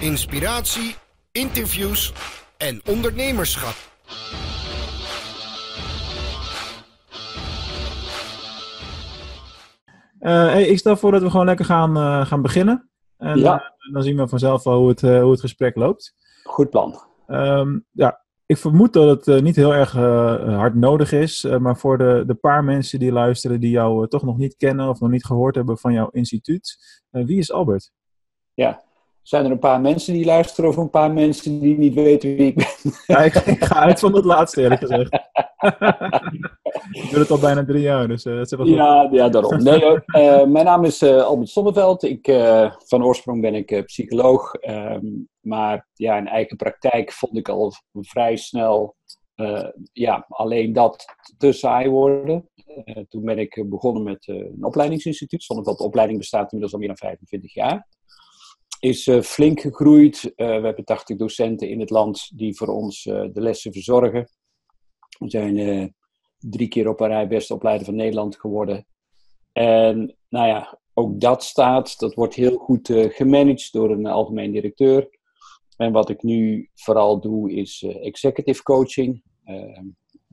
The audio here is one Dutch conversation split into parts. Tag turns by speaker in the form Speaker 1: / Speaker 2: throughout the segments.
Speaker 1: inspiratie, interviews en ondernemerschap.
Speaker 2: Uh, hey, ik stel voor dat we gewoon lekker gaan, uh, gaan beginnen. En
Speaker 3: Ja.
Speaker 2: uh, dan zien we vanzelf wel hoe het, uh, hoe het gesprek loopt.
Speaker 3: Goed plan.
Speaker 2: Um, ja, ik vermoed dat het uh, niet heel erg uh, hard nodig is. Uh, maar voor de, de paar mensen die luisteren die jou uh, toch nog niet kennen of nog niet gehoord hebben van jouw instituut. Uh, wie is Albert?
Speaker 3: Ja. Zijn er een paar mensen die luisteren of een paar mensen die niet weten wie ik ben?
Speaker 2: Ja, ik, ik ga uit van het laatste eerlijk gezegd. ik doe het al bijna drie jaar, dus uh, is wel goed.
Speaker 3: Ja, ja, daarom. Nee, uh, mijn naam is uh, Albert Sonneveld. Ik, van oorsprong ben ik psycholoog. Um, maar ja, in eigen praktijk vond ik al vrij snel ja, alleen dat te saai worden. Toen ben ik begonnen met een opleidingsinstituut. De opleiding bestaat inmiddels al meer dan 25 jaar. Is uh, flink gegroeid. Uh, we hebben 80 docenten in het land die voor ons uh, de lessen verzorgen. We zijn drie keer op een rij beste opleider van Nederland geworden. En nou ja, ook dat staat, dat wordt heel goed gemanaged door een algemeen directeur. En wat ik nu vooral doe is executive coaching.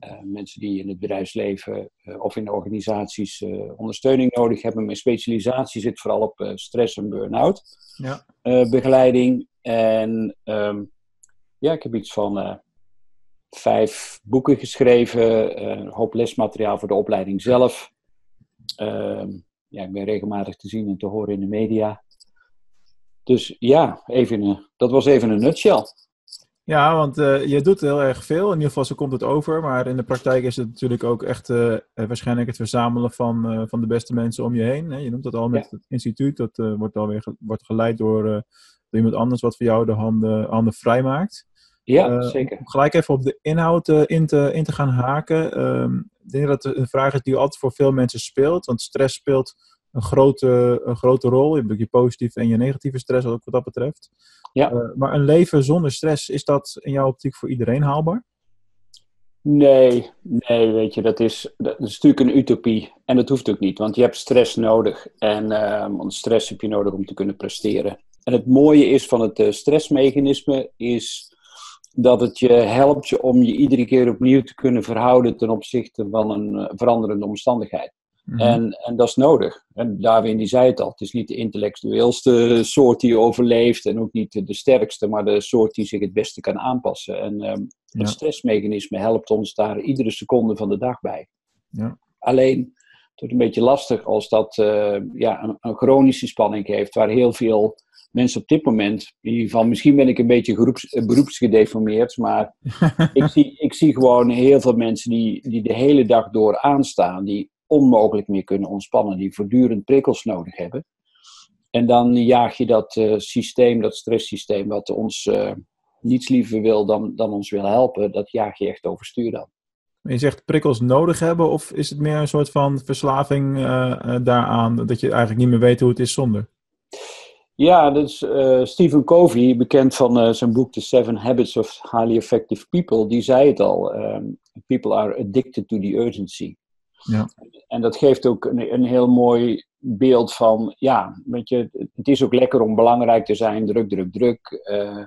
Speaker 3: Uh, mensen die in het bedrijfsleven of in organisaties ondersteuning nodig hebben. Mijn specialisatie zit vooral op stress en burn-out
Speaker 2: ja.
Speaker 3: begeleiding. En um, ja, ik heb iets van vijf boeken geschreven, een hoop lesmateriaal voor de opleiding zelf. Uh, ja, ik ben regelmatig te zien en te horen in de media. Dus ja, even een, dat was even een nutshell.
Speaker 2: Ja, want uh, je doet heel erg veel. In ieder geval, zo komt het over. Maar in de praktijk is het natuurlijk ook echt uh, waarschijnlijk het verzamelen van, uh, van de beste mensen om je heen. Hè? Je noemt dat al met ja. het instituut. Dat wordt alweer ge wordt geleid door, door iemand anders wat voor jou de handen, handen vrij maakt.
Speaker 3: Ja, zeker.
Speaker 2: Om gelijk even op de inhoud in, te, in te gaan haken. Um, ik denk dat het een vraag is die altijd voor veel mensen speelt. Want stress speelt een grote, een grote rol. Je hebt je positieve en je negatieve stress, ook wat dat betreft.
Speaker 3: Ja.
Speaker 2: Uh, maar een leven zonder stress, is dat in jouw optiek voor iedereen haalbaar?
Speaker 3: Nee, nee, weet je, dat is, dat is natuurlijk een utopie. En dat hoeft ook niet, want je hebt stress nodig. En uh, want stress heb je nodig om te kunnen presteren. En het mooie is van het uh, stressmechanisme is dat het je helpt je om je iedere keer opnieuw te kunnen verhouden ten opzichte van een uh, veranderende omstandigheid. Mm -hmm. en, en dat is nodig. En Darwin die zei het al, het is niet de intellectueelste soort die overleeft en ook niet de sterkste, maar de soort die zich het beste kan aanpassen. En um, ja. het stressmechanisme helpt ons daar iedere seconde van de dag bij.
Speaker 2: Ja.
Speaker 3: Alleen, het wordt een beetje lastig als dat uh, ja, een, een chronische spanning heeft, waar heel veel mensen op dit moment, in ieder geval, misschien ben ik een beetje groeps, beroepsgedeformeerd, maar ik, zie, ik zie gewoon heel veel mensen die, die de hele dag door aanstaan, die onmogelijk meer kunnen ontspannen, die voortdurend prikkels nodig hebben. En dan jaag je dat uh, systeem, dat stresssysteem, wat ons uh, niets liever wil dan, dan ons wil helpen, dat jaag je echt overstuur dan.
Speaker 2: Je zegt prikkels nodig hebben, of is het meer een soort van verslaving uh, daaraan, dat je eigenlijk niet meer weet hoe het is zonder?
Speaker 3: Ja, dat is Stephen Covey, bekend van zijn boek The Seven Habits of Highly Effective People, die zei het al. Um, people are addicted to the urgency.
Speaker 2: Ja.
Speaker 3: En dat geeft ook een, een, heel mooi beeld van, ja, weet je, het is ook lekker om belangrijk te zijn, druk, druk, druk. Uh,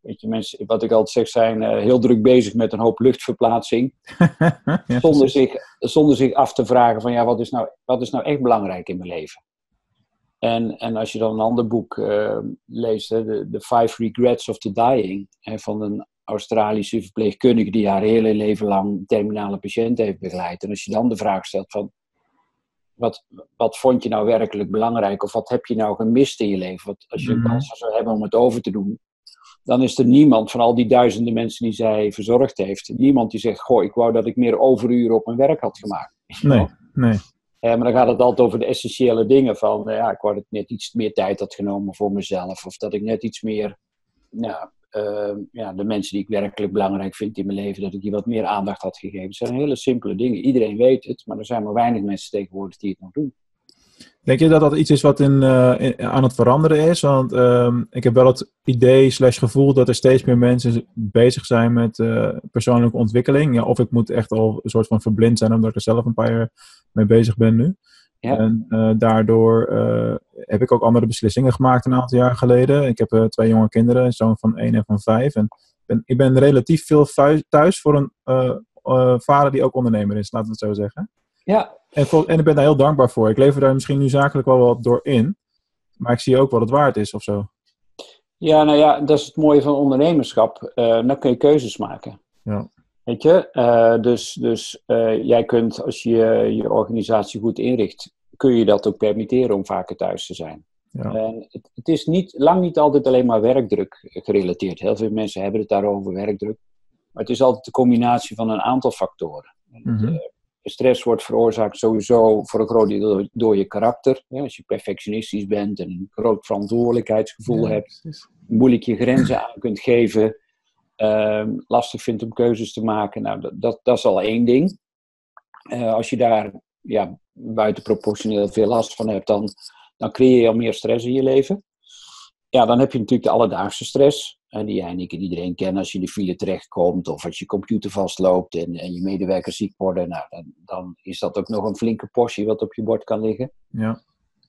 Speaker 3: weet je, mensen, wat ik altijd zeg, zijn heel druk bezig met een hoop luchtverplaatsing.
Speaker 2: ja,
Speaker 3: zonder, zich, zonder zich af te vragen van, ja, wat is nou, wat is nou echt belangrijk in mijn leven? En, en als je dan een ander boek uh, leest, The Five Regrets of the Dying, hè, van een Australische verpleegkundige die haar hele leven lang terminale patiënten heeft begeleid. En als je dan de vraag stelt van, wat, wat vond je nou werkelijk belangrijk? Of wat heb je nou gemist in je leven? Wat, als je een kans zou hebben om het over te doen, dan is er niemand van al die duizenden mensen die zij verzorgd heeft, niemand die zegt, goh, ik wou dat ik meer overuren op mijn werk had gemaakt.
Speaker 2: Nee, nee.
Speaker 3: Eh, maar dan gaat het altijd over de essentiële dingen van, uh, ja, ik wou dat ik net iets meer tijd had genomen voor mezelf. Of dat ik net iets meer, nou, uh, ja, de mensen die ik werkelijk belangrijk vind in mijn leven, dat ik die wat meer aandacht had gegeven. Het zijn hele simpele dingen. Iedereen weet het, maar er zijn maar weinig mensen tegenwoordig die het nog doen.
Speaker 2: Denk je dat dat iets is wat in, in, aan het veranderen is? Want uh, ik heb wel het idee slash gevoel dat er steeds meer mensen bezig zijn met uh, persoonlijke ontwikkeling. Ja, of ik moet echt al een soort van verblind zijn omdat ik er zelf een paar jaar mee bezig ben nu.
Speaker 3: Ja.
Speaker 2: En eh, daardoor eh, heb ik ook andere beslissingen gemaakt een aantal jaar geleden. Ik heb eh, twee jonge kinderen, een zoon van één en van vijf. En ben, ik ben relatief veel thu- thuis voor een vader die ook ondernemer is, laten we het zo zeggen.
Speaker 3: Ja,
Speaker 2: En, en ik ben daar heel dankbaar voor. Ik lever daar misschien nu zakelijk wel wat door in. Maar ik zie ook wat het waard is of zo.
Speaker 3: Ja, nou ja, dat is het mooie van ondernemerschap. Dan kun je keuzes maken.
Speaker 2: Ja.
Speaker 3: Weet je? Eh, dus dus eh, jij kunt, als je je organisatie goed inricht, kun je dat ook permitteren om vaker thuis te zijn.
Speaker 2: Ja.
Speaker 3: En het, het is niet, lang niet altijd alleen maar werkdruk gerelateerd. Heel veel mensen hebben het daarover, werkdruk. Maar het is altijd de combinatie van een aantal factoren. En,
Speaker 2: Mhm.
Speaker 3: eh, stress wordt veroorzaakt sowieso voor een groot deel door, door je karakter. Ja, als je perfectionistisch bent en een groot verantwoordelijkheidsgevoel
Speaker 2: Ja,
Speaker 3: hebt
Speaker 2: precies.
Speaker 3: moeilijk je grenzen aan kunt geven, ehm, lastig vindt om keuzes te maken. Nou, dat, dat, dat is al één ding. Eh, als je daar ja, buitenproportioneel veel last van hebt, dan, dan creëer je al meer stress in je leven. Ja, dan heb je natuurlijk de alledaagse stress, eh, die jij en ik en iedereen kennen als je in de file terechtkomt of als je computer vastloopt en, en je medewerkers ziek worden. Nou, dan, dan is dat ook nog een flinke portie wat op je bord kan liggen.
Speaker 2: Ja.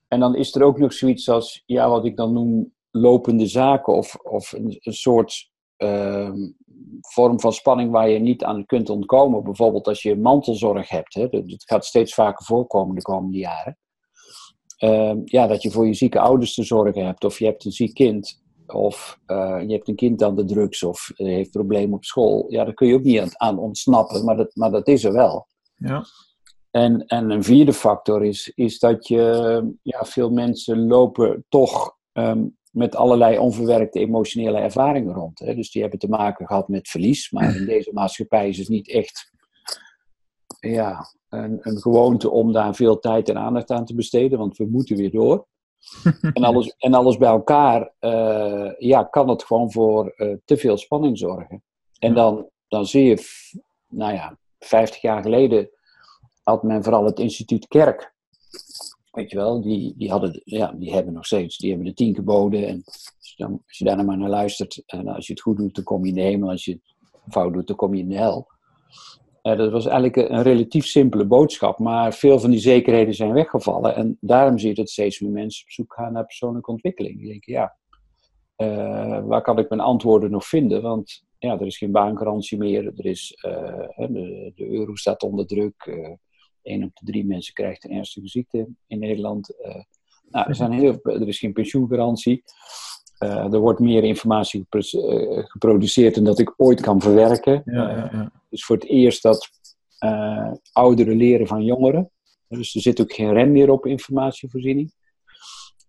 Speaker 3: En dan is er ook nog zoiets als, ja, wat ik dan noem lopende zaken of, of een, een soort vorm van spanning waar je niet aan kunt ontkomen. Bijvoorbeeld als je mantelzorg hebt, hè, dat, gaat steeds vaker voorkomen de komende jaren. Ehm, ja, dat je voor je zieke ouders te zorgen hebt, of je hebt een ziek kind, of eh, je hebt een kind aan de drugs, of eh, heeft problemen op school. Ja, daar kun je ook niet aan, aan ontsnappen, maar dat, maar dat is er wel.
Speaker 2: Ja.
Speaker 3: En, en een vierde factor is, is dat je, ja, veel mensen lopen toch ehm, met allerlei onverwerkte emotionele ervaringen rond. Hè? Dus die hebben te maken gehad met verlies, maar in deze maatschappij is het niet echt ja, een, een gewoonte om daar veel tijd en aandacht aan te besteden, want we moeten weer door. En alles, en alles bij elkaar, eh, ja, kan het gewoon voor eh, te veel spanning zorgen. En dan, dan zie je, nou ja, 50 jaar geleden had men vooral het instituut Kerk. Weet je wel, die, die, hadden, ja, die hebben nog steeds, die hebben de tien geboden. En als je, als je daar nou maar naar luistert, en als je het goed doet, dan kom je in de hemel. Als je het fout doet, dan kom je in de hel. Eh, dat was eigenlijk een, relatief simpele boodschap, maar veel van die zekerheden zijn weggevallen. En daarom zie je dat steeds meer mensen op zoek gaan naar persoonlijke ontwikkeling. Die denken, ja, eh, waar kan ik mijn antwoorden nog vinden? Want ja, er is geen baangarantie meer. Er is, eh, de, de euro staat onder druk. Eh Eén op de drie mensen krijgt een ernstige ziekte in Nederland. Eh, nou, er, zijn heel, er is geen pensioengarantie. Eh, er wordt meer informatie eh, geproduceerd dan dat ik ooit kan verwerken.
Speaker 2: Ja, ja, ja.
Speaker 3: Dus voor het eerst dat ouderen leren van jongeren. Dus er zit ook geen rem meer op informatievoorziening.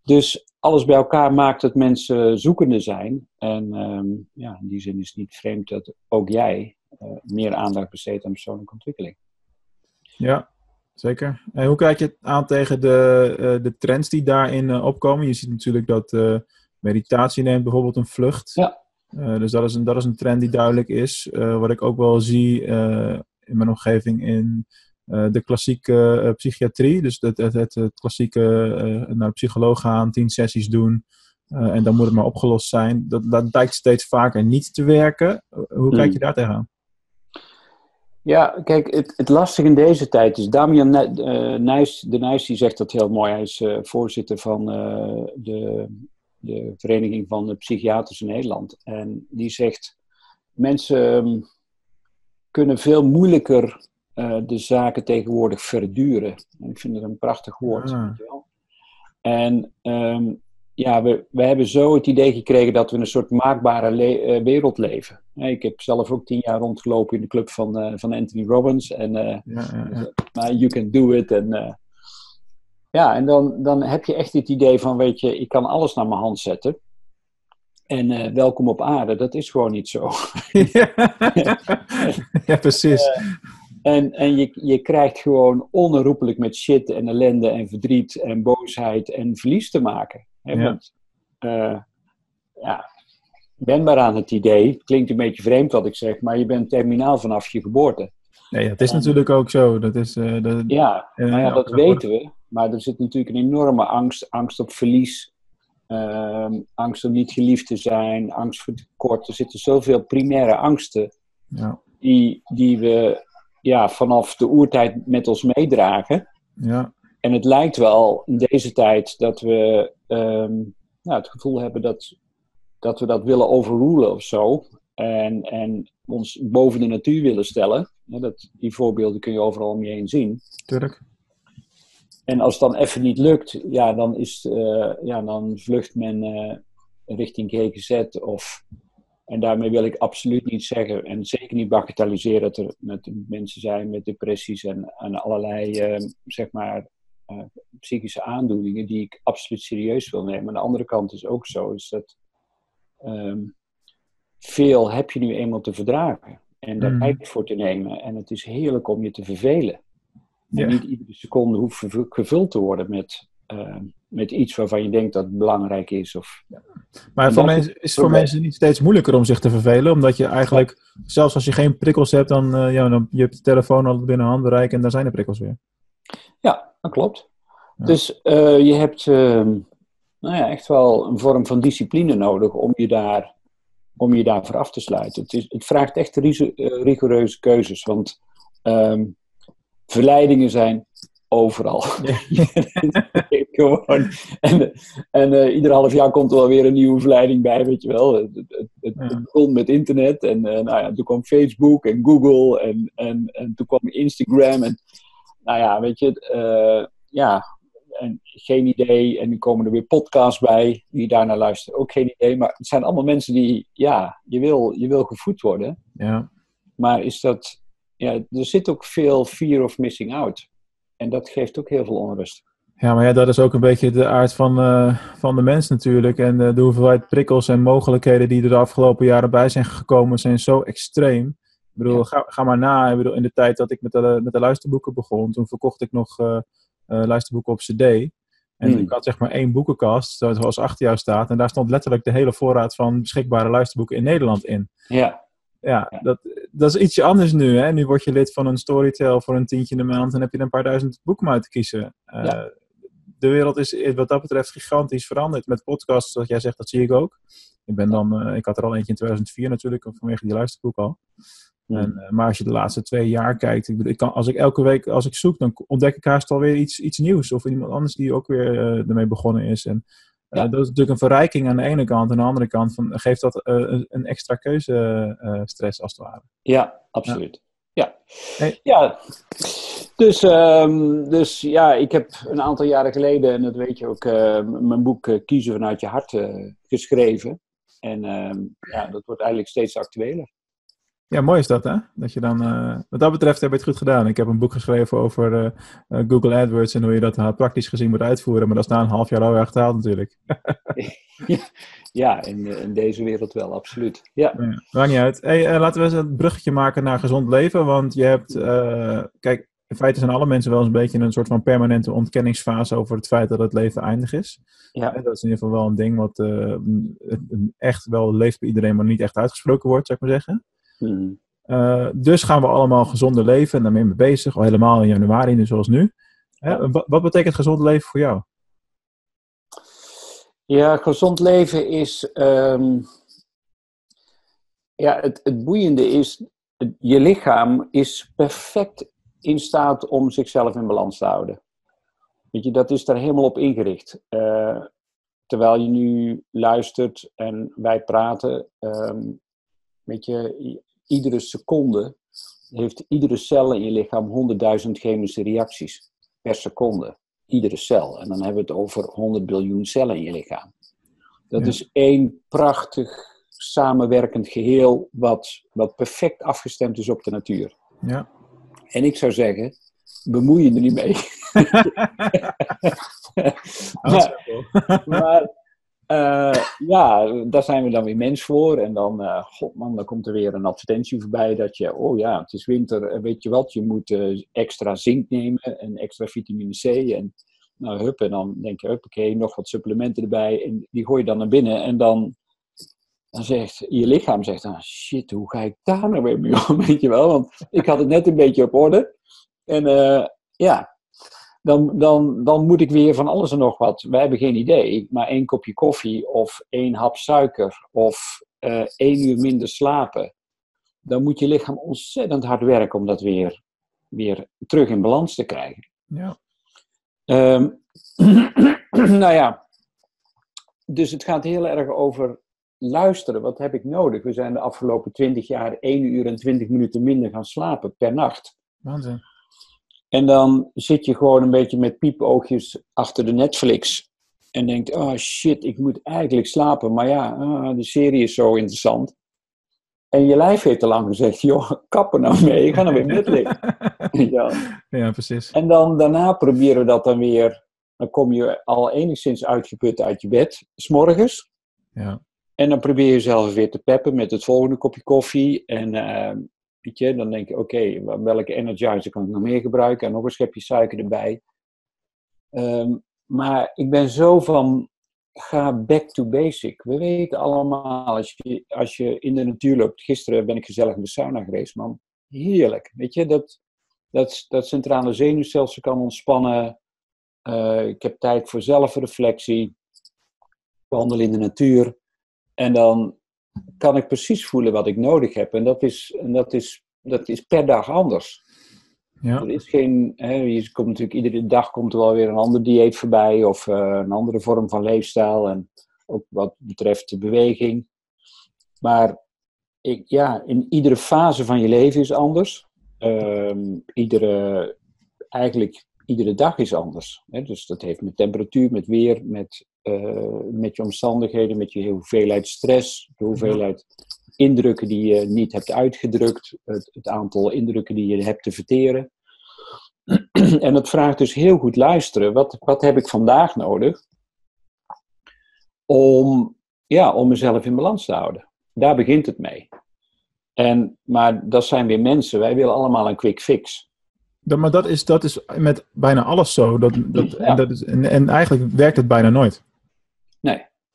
Speaker 3: Dus alles bij elkaar maakt dat mensen zoekende zijn. En ehm, ja, in die zin is het niet vreemd dat ook jij meer aandacht besteedt aan persoonlijke ontwikkeling.
Speaker 2: Ja, zeker. En hoe kijk je aan tegen de, eh, de trends die daarin eh, opkomen? Je ziet natuurlijk dat eh, meditatie neemt bijvoorbeeld een vlucht.
Speaker 3: Ja.
Speaker 2: Dus dat is, een, dat is een trend die duidelijk is. Wat ik ook wel zie in mijn omgeving in de klassieke psychiatrie. Dus het, het, het, het klassieke naar de psycholoog gaan, tien sessies doen. en dan moet het maar opgelost zijn. Dat, dat lijkt steeds vaker niet te werken. Hoe kijk
Speaker 3: Hmm.
Speaker 2: je daar tegenaan?
Speaker 3: Ja, kijk, het, het lastige in deze tijd is, Damian eh, Nijs, de Nijs die zegt dat heel mooi. Hij is eh, voorzitter van eh, de, de Vereniging van de Psychiaters in Nederland. En die zegt, mensen ehm, kunnen veel moeilijker de zaken tegenwoordig verduren. En ik vind het een prachtig woord.
Speaker 2: Ah.
Speaker 3: weet je wel. En ehm, ja, we, we hebben zo het idee gekregen dat we in een soort maakbare le- eh, wereld leven. Ik heb zelf ook tien jaar rondgelopen in de club van, eh, van Anthony Robbins. En eh,
Speaker 2: Ja, ja, ja.
Speaker 3: maar you can do it. En, ja, en dan, dan heb je echt het idee van, weet je, ik kan alles naar mijn hand zetten. En welkom op aarde, dat is gewoon niet zo.
Speaker 2: ja, precies.
Speaker 3: En, en je, je krijgt gewoon onherroepelijk met shit en ellende en verdriet en boosheid en verlies te maken. Hè?
Speaker 2: Ja.
Speaker 3: Want, eh, ja, ben maar aan het idee, klinkt een beetje vreemd wat ik zeg, maar je bent terminaal vanaf je geboorte.
Speaker 2: Nee, het is
Speaker 3: En-
Speaker 2: natuurlijk ook zo. Dat is, eh, dat,
Speaker 3: Ja, nou ja, dat weten we. Maar er zit natuurlijk een enorme angst. Angst op verlies. ehm, angst om niet geliefd te zijn. Angst voor tekort. Er zitten zoveel primaire angsten
Speaker 2: ja,
Speaker 3: die, die we ja, vanaf de oertijd met ons meedragen.
Speaker 2: ja,
Speaker 3: en het lijkt wel in deze tijd dat we ehm, nou, het gevoel hebben dat, dat we dat willen overrulen of zo. En, en ons boven de natuur willen stellen. Dat, die voorbeelden kun je overal om je heen zien.
Speaker 2: Tuurlijk.
Speaker 3: En als het dan even niet lukt, ja, dan, is, uh, ja, dan vlucht men uh, richting GGZ. Of, en daarmee wil ik absoluut niet zeggen, en zeker niet bagatelliseren, dat er met mensen zijn met depressies en, en allerlei uh, zeg maar, psychische aandoeningen die ik absoluut serieus wil nemen. Aan de andere kant is ook zo, is dat um, veel heb je nu eenmaal te verdragen. En daar mm. tijd voor te nemen. En het is heerlijk om je te vervelen. En niet iedere seconde hoeft gevuld te worden met, uh, met iets waarvan je denkt dat het belangrijk is. Of... Ja.
Speaker 2: Maar voor mensen, is het voor mensen niet steeds moeilijker om zich te vervelen? Omdat je eigenlijk, zelfs als je geen prikkels hebt, dan, uh, ja, dan je hebt de telefoon al binnen handbereik en daar zijn de prikkels weer.
Speaker 3: Ja, dat klopt. Ja. Dus uh, je hebt ehm, nou ja, echt wel een vorm van discipline nodig om je daar om je daarvoor af te sluiten. Het, is, het vraagt echt rigoureuze keuzes, want um, verleidingen zijn overal. Gewoon. En, en uh, ieder half jaar komt er wel weer een nieuwe verleiding bij, weet je wel. Het, het, het, het begon met internet en uh, nou ja, toen kwam Facebook en Google en, en, en toen kwam Instagram. En nou ja, weet je, uh, ja, en geen idee. En nu komen er weer podcasts bij die daarnaar luisteren. Ook geen idee. Maar het zijn allemaal mensen die, ja, je wil, je wil gevoed worden.
Speaker 2: Ja.
Speaker 3: Maar is dat, ja, er zit ook veel fear of missing out. En dat geeft ook heel veel onrust.
Speaker 2: Ja, maar ja, dat is ook een beetje de aard van, uh, van de mens natuurlijk. En uh, de hoeveelheid prikkels en mogelijkheden die er de afgelopen jaren bij zijn gekomen, zijn zo extreem. Ik bedoel, ja. ga, ga maar na. Ik bedoel, in de tijd dat ik met de, met de luisterboeken begon, toen verkocht ik nog uh, luisterboeken op cd. En hmm. ik had zeg maar één boekenkast, zoals achter jou staat. En daar stond letterlijk de hele voorraad van beschikbare luisterboeken in Nederland in.
Speaker 3: Ja.
Speaker 2: Ja, Dat, dat is ietsje anders nu. Hè? Nu word je lid van een Storytel voor een tientje in de maand en heb je er een paar duizend boeken uit te kiezen. Uh, ja. De wereld is wat dat betreft gigantisch veranderd. Met podcasts, wat jij zegt, dat zie ik ook. Ik, ben dan, ik had er al eentje in 2004 natuurlijk, vanwege die luisterboek al. Hmm. En, uh, maar als je de laatste twee jaar kijkt, ik, ik kan, als ik elke week als ik zoek, dan ontdek ik haast alweer iets, iets nieuws. Of iemand anders die ook weer ermee begonnen is. En ja. Uh, dat is natuurlijk een verrijking aan de ene kant. En aan de andere kant van, geeft dat uh, een extra keuzestress als het ware.
Speaker 3: Ja, absoluut. Ja. Ja. ja. Dus, um, dus ja, ik heb een aantal jaren geleden, en dat weet je ook, mijn boek Kiezen vanuit je hart geschreven. En ehm, ja, dat wordt eigenlijk steeds actueler.
Speaker 2: Ja, mooi is dat, hè? Dat je dan, uh, wat dat betreft heb je het goed gedaan. Ik heb een boek geschreven over uh, uh, Google AdWords en hoe je dat praktisch gezien moet uitvoeren. Maar dat is na een half jaar alweer achterhaald natuurlijk.
Speaker 3: ja, in, in, deze wereld wel, absoluut. Ja. ja
Speaker 2: maakt niet uit. Hey, laten we eens een bruggetje maken naar gezond leven. Want je hebt, kijk, in feite zijn alle mensen wel eens een beetje in een soort van permanente ontkenningsfase over het feit dat het leven eindig is.
Speaker 3: Ja.
Speaker 2: En dat is in ieder geval wel een ding wat echt wel leeft bij iedereen, maar niet echt uitgesproken wordt, zou ik maar zeggen. Uh, dus gaan we allemaal gezonder leven en daarmee mee bezig, al helemaal in januari, nu zoals nu. Hè? Wat, wat, betekent gezond leven voor jou?
Speaker 3: Ja, gezond leven is. Um, ja, het, het boeiende is. Je lichaam is perfect in staat om zichzelf in balans te houden. Weet je, dat is daar helemaal op ingericht. Uh, terwijl je nu luistert en wij praten, um, weet je, iedere seconde heeft iedere cel in je lichaam 100.000 chemische reacties per seconde. Iedere cel. En dan hebben we het over 100 biljoen cellen in je lichaam. Dat is één prachtig samenwerkend geheel wat, wat perfect afgestemd is op de natuur.
Speaker 2: Ja.
Speaker 3: En ik zou zeggen, bemoei je er niet mee. maar, maar uh, ja, daar zijn we dan weer mens voor. En dan, uh, dan komt er weer een advertentie voorbij dat je, oh ja, het is winter, eh, weet je wat, je moet extra zink nemen en extra vitamine C. En nou, hup, en dan denk je, oké, nog wat supplementen erbij. En die gooi je dan naar binnen en dan, dan zegt je lichaam, zegt dan, shit, hoe ga ik daar nou weer mee om, weet je wel? Want ik had het net een beetje op orde. En ja, dan, dan, dan moet ik weer van alles en nog wat. Wij hebben geen idee, maar één kopje koffie of één hap suiker of uh, één uur minder slapen. Dan moet je lichaam ontzettend hard werken om dat weer, weer terug in balans te krijgen.
Speaker 2: Ja.
Speaker 3: Ehm, nou ja, dus het gaat heel erg over luisteren. Wat heb ik nodig? We zijn de afgelopen 20 jaar 1 uur en 20 minuten minder gaan slapen per nacht.
Speaker 2: Waanzin.
Speaker 3: En dan zit je gewoon een beetje met piepoogjes achter de Netflix. En denkt, oh shit, ik moet eigenlijk slapen. Maar ja, ah, de serie is zo interessant. En je lijf heeft te lang gezegd, joh, kappen nou mee, ik ga nou weer bed liggen. ja.
Speaker 2: Ja, precies.
Speaker 3: En dan daarna proberen we dat dan weer. Dan kom je al enigszins uitgeput uit je bed, s'morgens.
Speaker 2: Ja.
Speaker 3: En dan probeer je jezelf weer te peppen met het volgende kopje koffie. En eh, dan denk je, oké, welke energizer kan ik nog meer gebruiken? En nog een schepje suiker erbij. Ehm, maar ik ben zo van, ga back to basic. We weten allemaal, als je, als je in de natuur loopt. Gisteren ben ik gezellig in de sauna geweest, man. Heerlijk. Weet je, dat, dat, dat centrale zenuwstelsel kan ontspannen. Eh, ik heb tijd voor zelfreflectie. Wandel in de natuur. En dan kan ik precies voelen wat ik nodig heb. En dat is, en dat is, dat is per dag anders.
Speaker 2: Ja.
Speaker 3: Er is geen, hè, je komt natuurlijk iedere dag komt er wel weer een ander dieet voorbij of eh, een andere vorm van leefstijl en ook wat betreft de beweging. Maar ik, ja, in iedere fase van je leven is anders. Ehm, iedere, eigenlijk iedere dag is anders. Hè? Dus dat heeft met temperatuur, met weer, met, eh, met je omstandigheden, met je hoeveelheid stress, de hoeveelheid indrukken die je niet hebt uitgedrukt, het, het aantal indrukken die je hebt te verteren. en dat vraagt dus heel goed luisteren. Wat, wat heb ik vandaag nodig om, ja, om mezelf in balans te houden? Daar begint het mee. En, maar dat zijn weer mensen. Wij willen allemaal een quick fix.
Speaker 2: Dat, maar dat is, dat is met bijna alles zo. Dat, dat,
Speaker 3: Ja.
Speaker 2: en, dat is, en, en eigenlijk werkt het bijna nooit.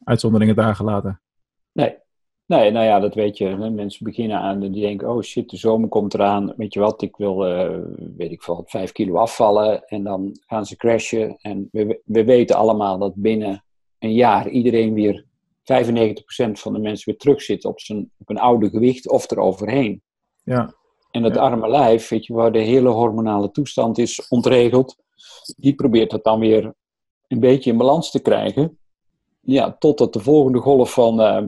Speaker 2: Uitzonderingen daar gelaten.
Speaker 3: Nee. Nee, nou ja, dat weet je. hè. Mensen beginnen aan, die denken, oh shit, de zomer komt eraan. Weet je wat, ik wil, eh, weet ik veel, vijf kilo afvallen. En dan gaan ze crashen. En we, we weten allemaal dat binnen een jaar iedereen weer, 95% van de mensen weer terug zit op, zijn, op een oude gewicht of eroverheen.
Speaker 2: Ja,
Speaker 3: En dat
Speaker 2: Ja.
Speaker 3: arme lijf, weet je, waar de hele hormonale toestand is ontregeld, die probeert dat dan weer een beetje in balans te krijgen. Ja, totdat de volgende golf van eh,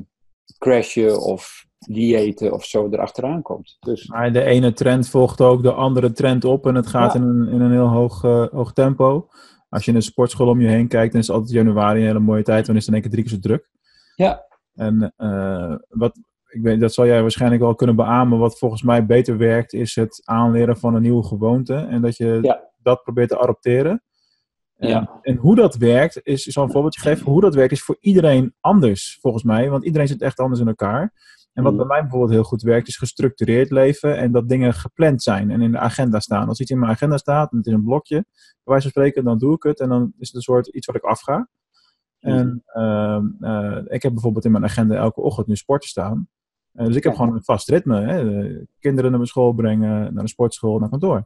Speaker 3: crashen of diëten of zo erachteraan komt. Dus
Speaker 2: maar de ene trend volgt ook de andere trend op. En het gaat
Speaker 3: Ja.
Speaker 2: in, een, in een heel hoog, eh, hoog tempo. Als je in een sportschool om je heen kijkt, dan is altijd januari een hele mooie tijd. Dan is het in één keer drie keer zo druk.
Speaker 3: ja,
Speaker 2: En eh, wat, ik weet, dat zal jij waarschijnlijk wel kunnen beamen. Wat volgens mij beter werkt, is het aanleren van een nieuwe gewoonte. En dat je
Speaker 3: Ja.
Speaker 2: dat probeert te adopteren. En,
Speaker 3: Ja.
Speaker 2: en hoe dat werkt, is, een voorbeeldje geven. Hoe dat werkt is voor iedereen anders, volgens mij. Want iedereen zit echt anders in elkaar. En wat
Speaker 3: Mhm.
Speaker 2: bij mij bijvoorbeeld heel goed werkt, is gestructureerd leven. En dat dingen gepland zijn en in de agenda staan. Als iets in mijn agenda staat, en het is een blokje, bij wijze van spreken, dan doe ik het. En dan is het een soort iets wat ik afga. En ehm, eh, ik heb bijvoorbeeld in mijn agenda elke ochtend nu sporten staan. Eh, dus ik heb gewoon een vast ritme. Hè? De kinderen naar mijn school brengen, naar de sportschool, naar kantoor.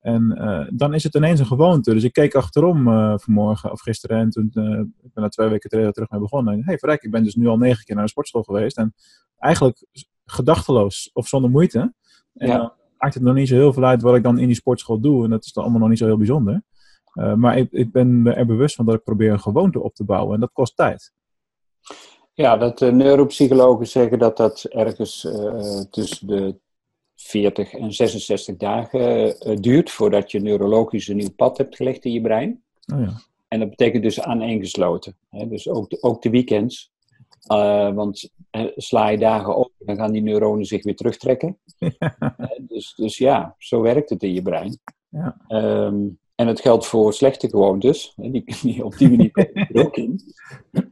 Speaker 2: En eh, dan is het ineens een gewoonte. Dus ik keek achterom eh, vanmorgen of gisteren en toen, eh, ik ben er twee weken terug, mee begonnen. En, hey, verrek, ik ben dus nu al negen keer naar de sportschool geweest. En eigenlijk gedachteloos of zonder moeite. En
Speaker 3: Ja.
Speaker 2: maakt het nog niet zo heel veel uit wat ik dan in die sportschool doe. En dat is dan allemaal nog niet zo heel bijzonder. Maar ik, ik ben er bewust van dat ik probeer een gewoonte op te bouwen. En dat kost tijd.
Speaker 3: ja, dat neuropsychologen zeggen dat dat ergens tussen de 40 en 66 dagen eh, duurt voordat je neurologisch een nieuw pad hebt gelegd in je brein.
Speaker 2: Oh ja.
Speaker 3: En dat betekent dus aaneengesloten. Hè? Dus ook de, ook de weekends. Eh, want sla je dagen op, dan gaan die neuronen zich weer terugtrekken. Dus, dus ja, zo werkt het in je brein.
Speaker 2: Ja.
Speaker 3: Ehm, en het geldt voor slechte gewoontes. Hè? Die, die, op die manier er ook in.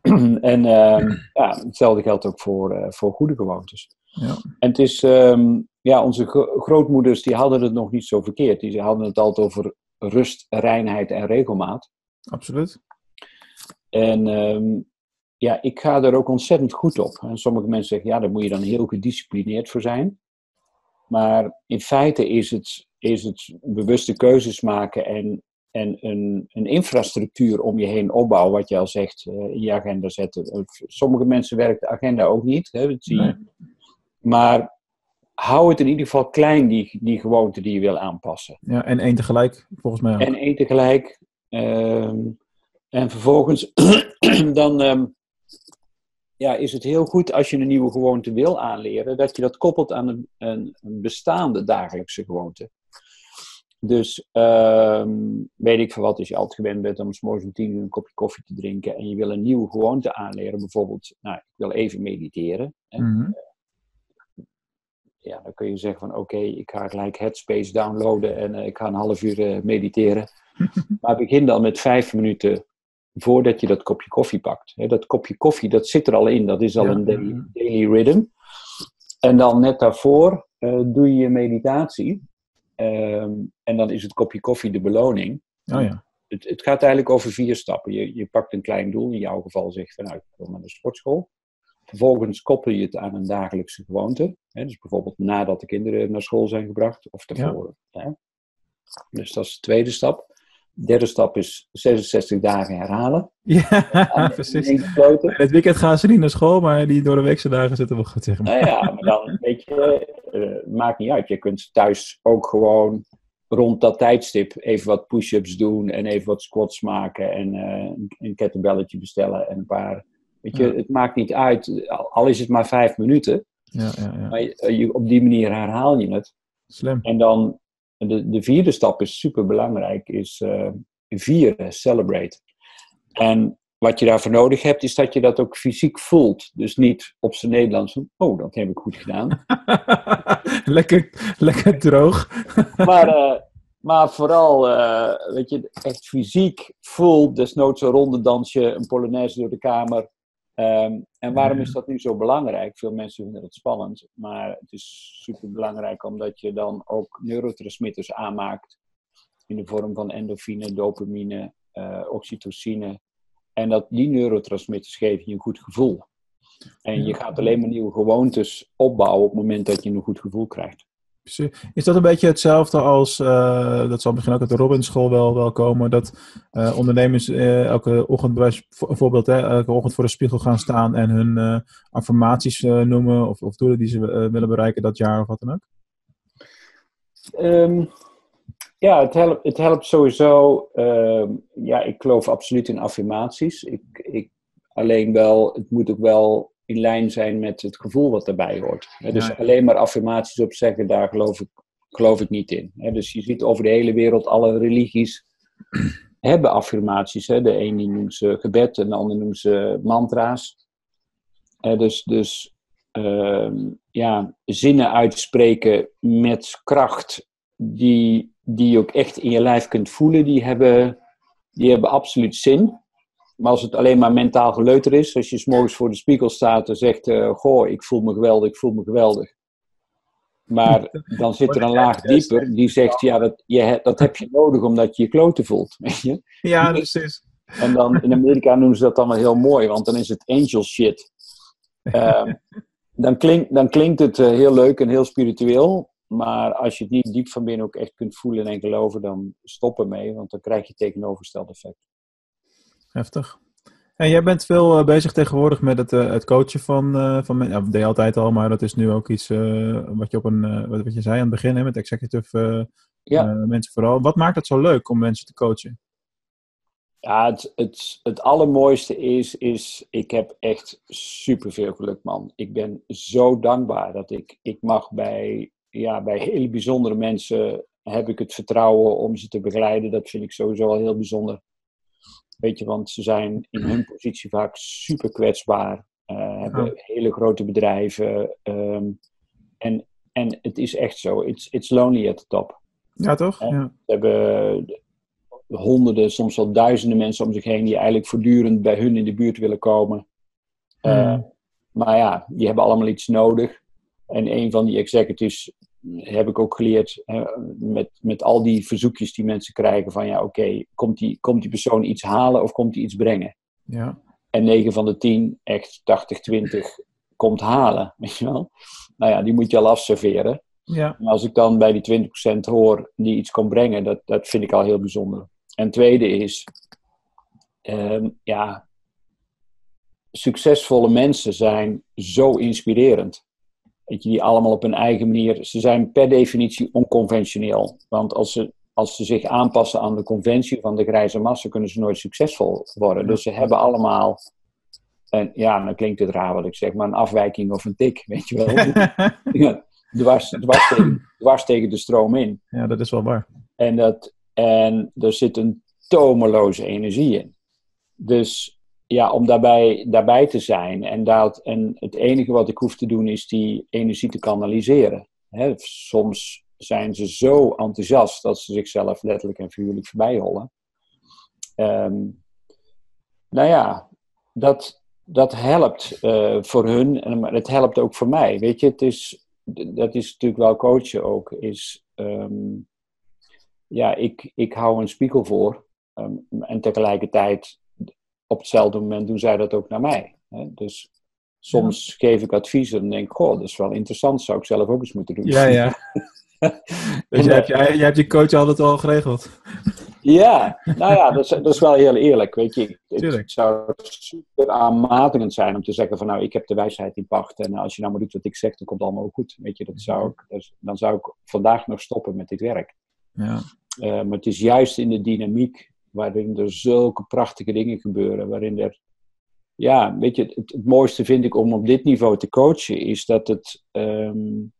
Speaker 3: en ehm, ja, hetzelfde geldt ook voor, eh, voor goede gewoontes.
Speaker 2: Ja.
Speaker 3: En het is, ehm, ja, onze gro- grootmoeders die hadden het nog niet zo verkeerd. Die hadden het altijd over rust, reinheid en regelmaat.
Speaker 2: Absoluut.
Speaker 3: En ehm, ja, ik ga er ook ontzettend goed op. En sommige mensen zeggen, ja, daar moet je dan heel gedisciplineerd voor zijn. Maar in feite is het, is het bewuste keuzes maken en, en een, een infrastructuur om je heen opbouwen, wat je al zegt, eh, in je agenda zetten. Eh, Sommige mensen werkt de agenda ook niet, hè, dat zie je.
Speaker 2: Nee.
Speaker 3: Maar hou het in ieder geval klein, die, die gewoonte die je wil aanpassen.
Speaker 2: Ja, en één tegelijk, volgens mij ook.
Speaker 3: En één tegelijk, Ehm, en vervolgens dan ehm, ja, is het heel goed als je een nieuwe gewoonte wil aanleren, dat je dat koppelt aan een, een, een bestaande dagelijkse gewoonte. Dus ehm, weet ik van wat, als je altijd gewend bent om s morgens om tien uur een kopje koffie te drinken en je wil een nieuwe gewoonte aanleren, bijvoorbeeld, nou, ik wil even mediteren.
Speaker 2: Mhm.
Speaker 3: Ja, dan kun je zeggen van oké, ik ga gelijk Headspace downloaden en eh, ik ga een half uur eh, mediteren. maar begin dan met vijf minuten voordat je dat kopje koffie pakt. Dat kopje koffie, dat zit er al in, dat is al
Speaker 2: Ja,
Speaker 3: een daily, rhythm. En dan net daarvoor eh, doe je je meditatie. Ehm, en dan is het kopje koffie de beloning.
Speaker 2: Oh ja.
Speaker 3: Het, het gaat eigenlijk over vier stappen. Je, je pakt een klein doel, in jouw geval zeg je van nou, ik wil naar de sportschool. Vervolgens koppel je het aan een dagelijkse gewoonte. Hè, dus bijvoorbeeld nadat de kinderen naar school zijn gebracht of tevoren. Hè. Dus dat is de tweede stap. De derde stap is 66 dagen herhalen.
Speaker 2: Ja, precies. Het weekend gaan ze niet naar school, maar die door de weekse dagen zitten wel goed, zeg maar.
Speaker 3: Nou ja, maar dan weet je, eh, maakt niet uit. Je kunt thuis ook gewoon rond dat tijdstip even wat push-ups doen en even wat squats maken en een- een kettlebelletje bestellen en een paar. Weet je,
Speaker 2: Ja.
Speaker 3: het maakt niet uit, al is het maar vijf minuten,
Speaker 2: Ja, ja, ja.
Speaker 3: maar je, je- op die manier herhaal je het.
Speaker 2: Slim.
Speaker 3: En dan de, de vierde stap is super belangrijk, is eh, vieren, celebrate. En wat je daarvoor nodig hebt, is dat je dat ook fysiek voelt. Dus niet op zijn Nederlands, van, oh, dat heb ik goed gedaan.
Speaker 2: lekker, lekker droog.
Speaker 3: maar, eh, maar vooral, eh, weet je, echt fysiek voelt, desnoods een ronde dansje, een polonaise door de kamer. Ehm, en waarom is dat nu zo belangrijk? Veel mensen vinden dat spannend, maar het is super belangrijk omdat je dan ook neurotransmitters aanmaakt in de vorm van endorfine, dopamine, eh, oxytocine. En dat die neurotransmitters geven je een goed gevoel. En je gaat alleen maar nieuwe gewoontes opbouwen op het moment dat je een goed gevoel krijgt.
Speaker 2: Is dat een beetje hetzelfde als, eh, dat zal misschien ook uit de Robinschool wel, wel komen, dat eh, ondernemers eh, elke ochtend, bij wijze- voor- een voorbeeld, hè, elke ochtend voor de spiegel gaan staan en hun affirmaties noemen of, of doelen die ze willen bereiken dat jaar of wat dan ook?
Speaker 3: Ehm, ja, het helpt, het helpt sowieso. ehm, ja, ik geloof absoluut in affirmaties. Ik, ik, alleen wel, het moet ook wel in lijn zijn met het gevoel wat erbij hoort. Dus
Speaker 2: Ja,
Speaker 3: alleen maar affirmaties op zeggen, daar geloof ik, geloof ik niet in. Dus je ziet over de hele wereld, alle religies hebben affirmaties. Hè. De een die noemt ze gebed en de ander noemt ze mantra's. Dus dus ehm, ja, zinnen uitspreken met kracht die, die je ook echt in je lijf kunt voelen, die hebben, die hebben absoluut zin. Maar als het alleen maar mentaal geleuter is, als je 's morgens voor de spiegel staat en zegt, eh, goh, ik voel me geweldig, ik voel me geweldig. Maar dan zit er een laag dieper die zegt, ja, dat, je, dat heb je nodig omdat je je kloten voelt. Weet je?
Speaker 2: Ja, precies.
Speaker 3: En dan in Amerika noemen ze dat dan wel heel mooi, want dan is het angel shit. Ehm, dan, klink, dan klinkt het eh, heel leuk en heel spiritueel. Maar als je het niet diep van binnen ook echt kunt voelen en geloven, dan stop ermee, want dan krijg je tegenovergesteld effect.
Speaker 2: Heftig. En jij bent veel eh, bezig tegenwoordig met het, eh, het coachen van, eh van mensen. Dat deed je altijd al, maar dat is nu ook iets wat je op een, wat, wat je zei aan het begin, hè, met executive
Speaker 3: Ja.
Speaker 2: mensen vooral. Wat maakt het zo leuk om mensen te coachen?
Speaker 3: Ja, het, het, het allermooiste is, is, ik heb echt superveel geluk, man. Ik ben zo dankbaar dat ik, ik mag bij, ja, bij hele bijzondere mensen, heb ik het vertrouwen om ze te begeleiden. Dat vind ik sowieso al heel bijzonder. Weet je, want ze zijn in hun positie vaak super kwetsbaar. eh, hebben
Speaker 2: Ja.
Speaker 3: hele grote bedrijven. ehm, en, en het is echt zo, it's, it's lonely at the top.
Speaker 2: Ja, toch?
Speaker 3: Ja.
Speaker 2: Ja.
Speaker 3: Ze hebben honderden, soms wel duizenden mensen om zich heen die eigenlijk voortdurend bij hun in de buurt willen komen. Eh,
Speaker 2: Hmm.
Speaker 3: Maar ja, die hebben allemaal iets nodig. En een van die executives heb ik ook geleerd met, met al die verzoekjes die mensen krijgen van ja, oké, komt, die, komt die persoon iets halen of komt die iets brengen?
Speaker 2: ja.
Speaker 3: En 9 van de 10, echt 80, 20, komt halen. Weet je wel? Nou ja, die moet je al afserveren.
Speaker 2: ja.
Speaker 3: En als ik dan bij die 20% hoor die iets kon brengen, dat, dat vind ik al heel bijzonder. En tweede is, ehm, ja, succesvolle mensen zijn zo inspirerend. Weet je, die allemaal op hun eigen manier, ze zijn per definitie onconventioneel. Want als ze als ze zich aanpassen aan de conventie van de grijze massa, kunnen ze nooit succesvol worden. Dus ze hebben allemaal, en ja, dan klinkt het raar wat ik zeg, maar een afwijking of een tik, weet je wel. dwars, dwars, tegen, dwars tegen de stroom in.
Speaker 2: Ja, dat is wel waar.
Speaker 3: En, dat, en er zit een tomeloze energie in. Dus ja, om daarbij, daarbij te zijn en, dat, en het enige wat ik hoef te doen is die energie te kanaliseren. Hè, soms zijn ze zo enthousiast dat ze zichzelf letterlijk en figuurlijk voorbij hollen. Um, nou ja, dat, dat helpt uh, voor hun en het helpt ook voor mij. Weet je, het is, dat is natuurlijk wel coachen ook. Is, um, ja, ik, ik hou een spiegel voor um, en tegelijkertijd op hetzelfde moment doen zij dat ook naar mij. Hè? Dus soms geef ik advies en denk goh, dat is wel interessant, zou ik zelf ook eens moeten doen.
Speaker 2: Ja, ja. dus jij hebt, jij, jij hebt je coach altijd al geregeld?
Speaker 3: Ja, nou ja, dat is, dat is wel heel eerlijk. Weet je, het zou super aanmatigend zijn om te zeggen van nou, ik heb de wijsheid in pacht en als je nou maar doet wat ik zeg, dan komt het allemaal ook goed. Weet je, dat zou ik, dus, dan zou ik vandaag nog stoppen met dit werk.
Speaker 2: Ja.
Speaker 3: Uh, maar het is juist in de dynamiek waarin er zulke prachtige dingen gebeuren, waarin er ja, weet je, het, het, mooiste vind ik om op dit niveau te coachen, is dat het, um,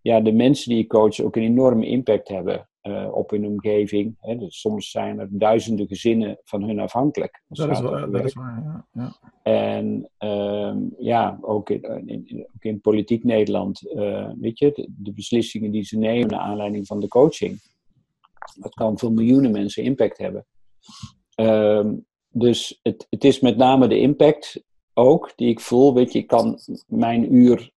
Speaker 3: ja, de mensen die je coacht ook een enorme impact hebben uh, op hun omgeving. Hè. Dus soms zijn er duizenden gezinnen van hun afhankelijk.
Speaker 2: Dat is, wel, dat is waar, ja. ja.
Speaker 3: En um, ja, ook in, in, ook in politiek Nederland, uh, weet je, de, de, beslissingen die ze nemen naar aanleiding van de coaching, dat kan voor miljoenen mensen impact hebben. Um, dus het, het is met name de impact ook die ik voel. Weet je, ik kan mijn uur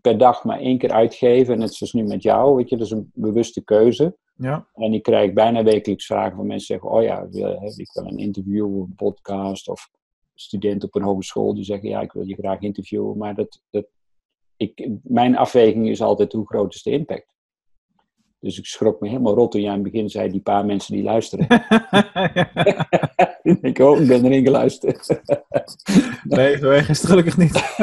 Speaker 3: per dag maar één keer uitgeven. Net zoals nu met jou, weet je, dat is een bewuste keuze.
Speaker 2: Ja.
Speaker 3: En ik krijg bijna wekelijks vragen van mensen zeggen, oh ja, wil, ik wil een interview, een podcast of studenten op een hogeschool die zeggen, ja, ik wil je graag interviewen. Maar dat, dat, ik, mijn afweging is altijd, hoe groot is de impact? Dus ik schrok me helemaal rot toen jij in het begin zei, die paar mensen die luisteren. ik hoop, ik ben erin geluisterd.
Speaker 2: nee, zo erg is het gelukkig niet.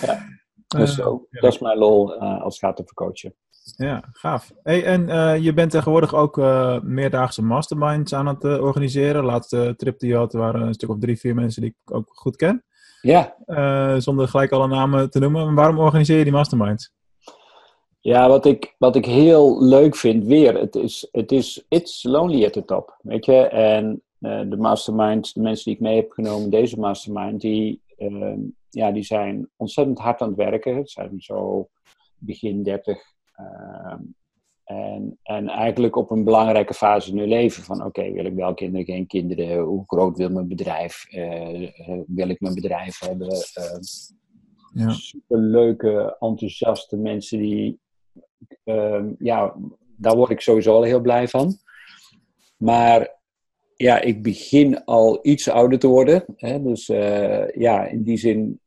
Speaker 3: ja. Dus zo, dat is mijn lol uh, als het gaat over coachen.
Speaker 2: Ja, gaaf. Hey, en uh, je bent tegenwoordig ook meerdaagse masterminds aan het organiseren. Laatste trip die je had waren een stuk of drie, vier mensen die ik ook goed ken.
Speaker 3: Ja.
Speaker 2: zonder gelijk alle namen te noemen. waarom organiseer je die masterminds?
Speaker 3: Ja, wat ik, wat ik heel leuk vind, weer, het is, het is it's lonely at the top, weet je. En uh, de mastermind, de mensen die ik mee heb genomen, deze mastermind, die, uh, ja, die zijn ontzettend hard aan het werken. Het zijn zo begin 30. Uh, ehm, en, en eigenlijk op een belangrijke fase in hun leven. Van oké, wil ik wel kinderen, geen kinderen? Hoe groot wil mijn bedrijf? Eh, eh, wil ik mijn bedrijf hebben? Ehm,
Speaker 2: ja.
Speaker 3: Superleuke, enthousiaste mensen die Ehm, ja, daar word ik sowieso al heel blij van. Maar ja, ik begin al iets ouder te worden. Hè? Dus uh, ja, in die zin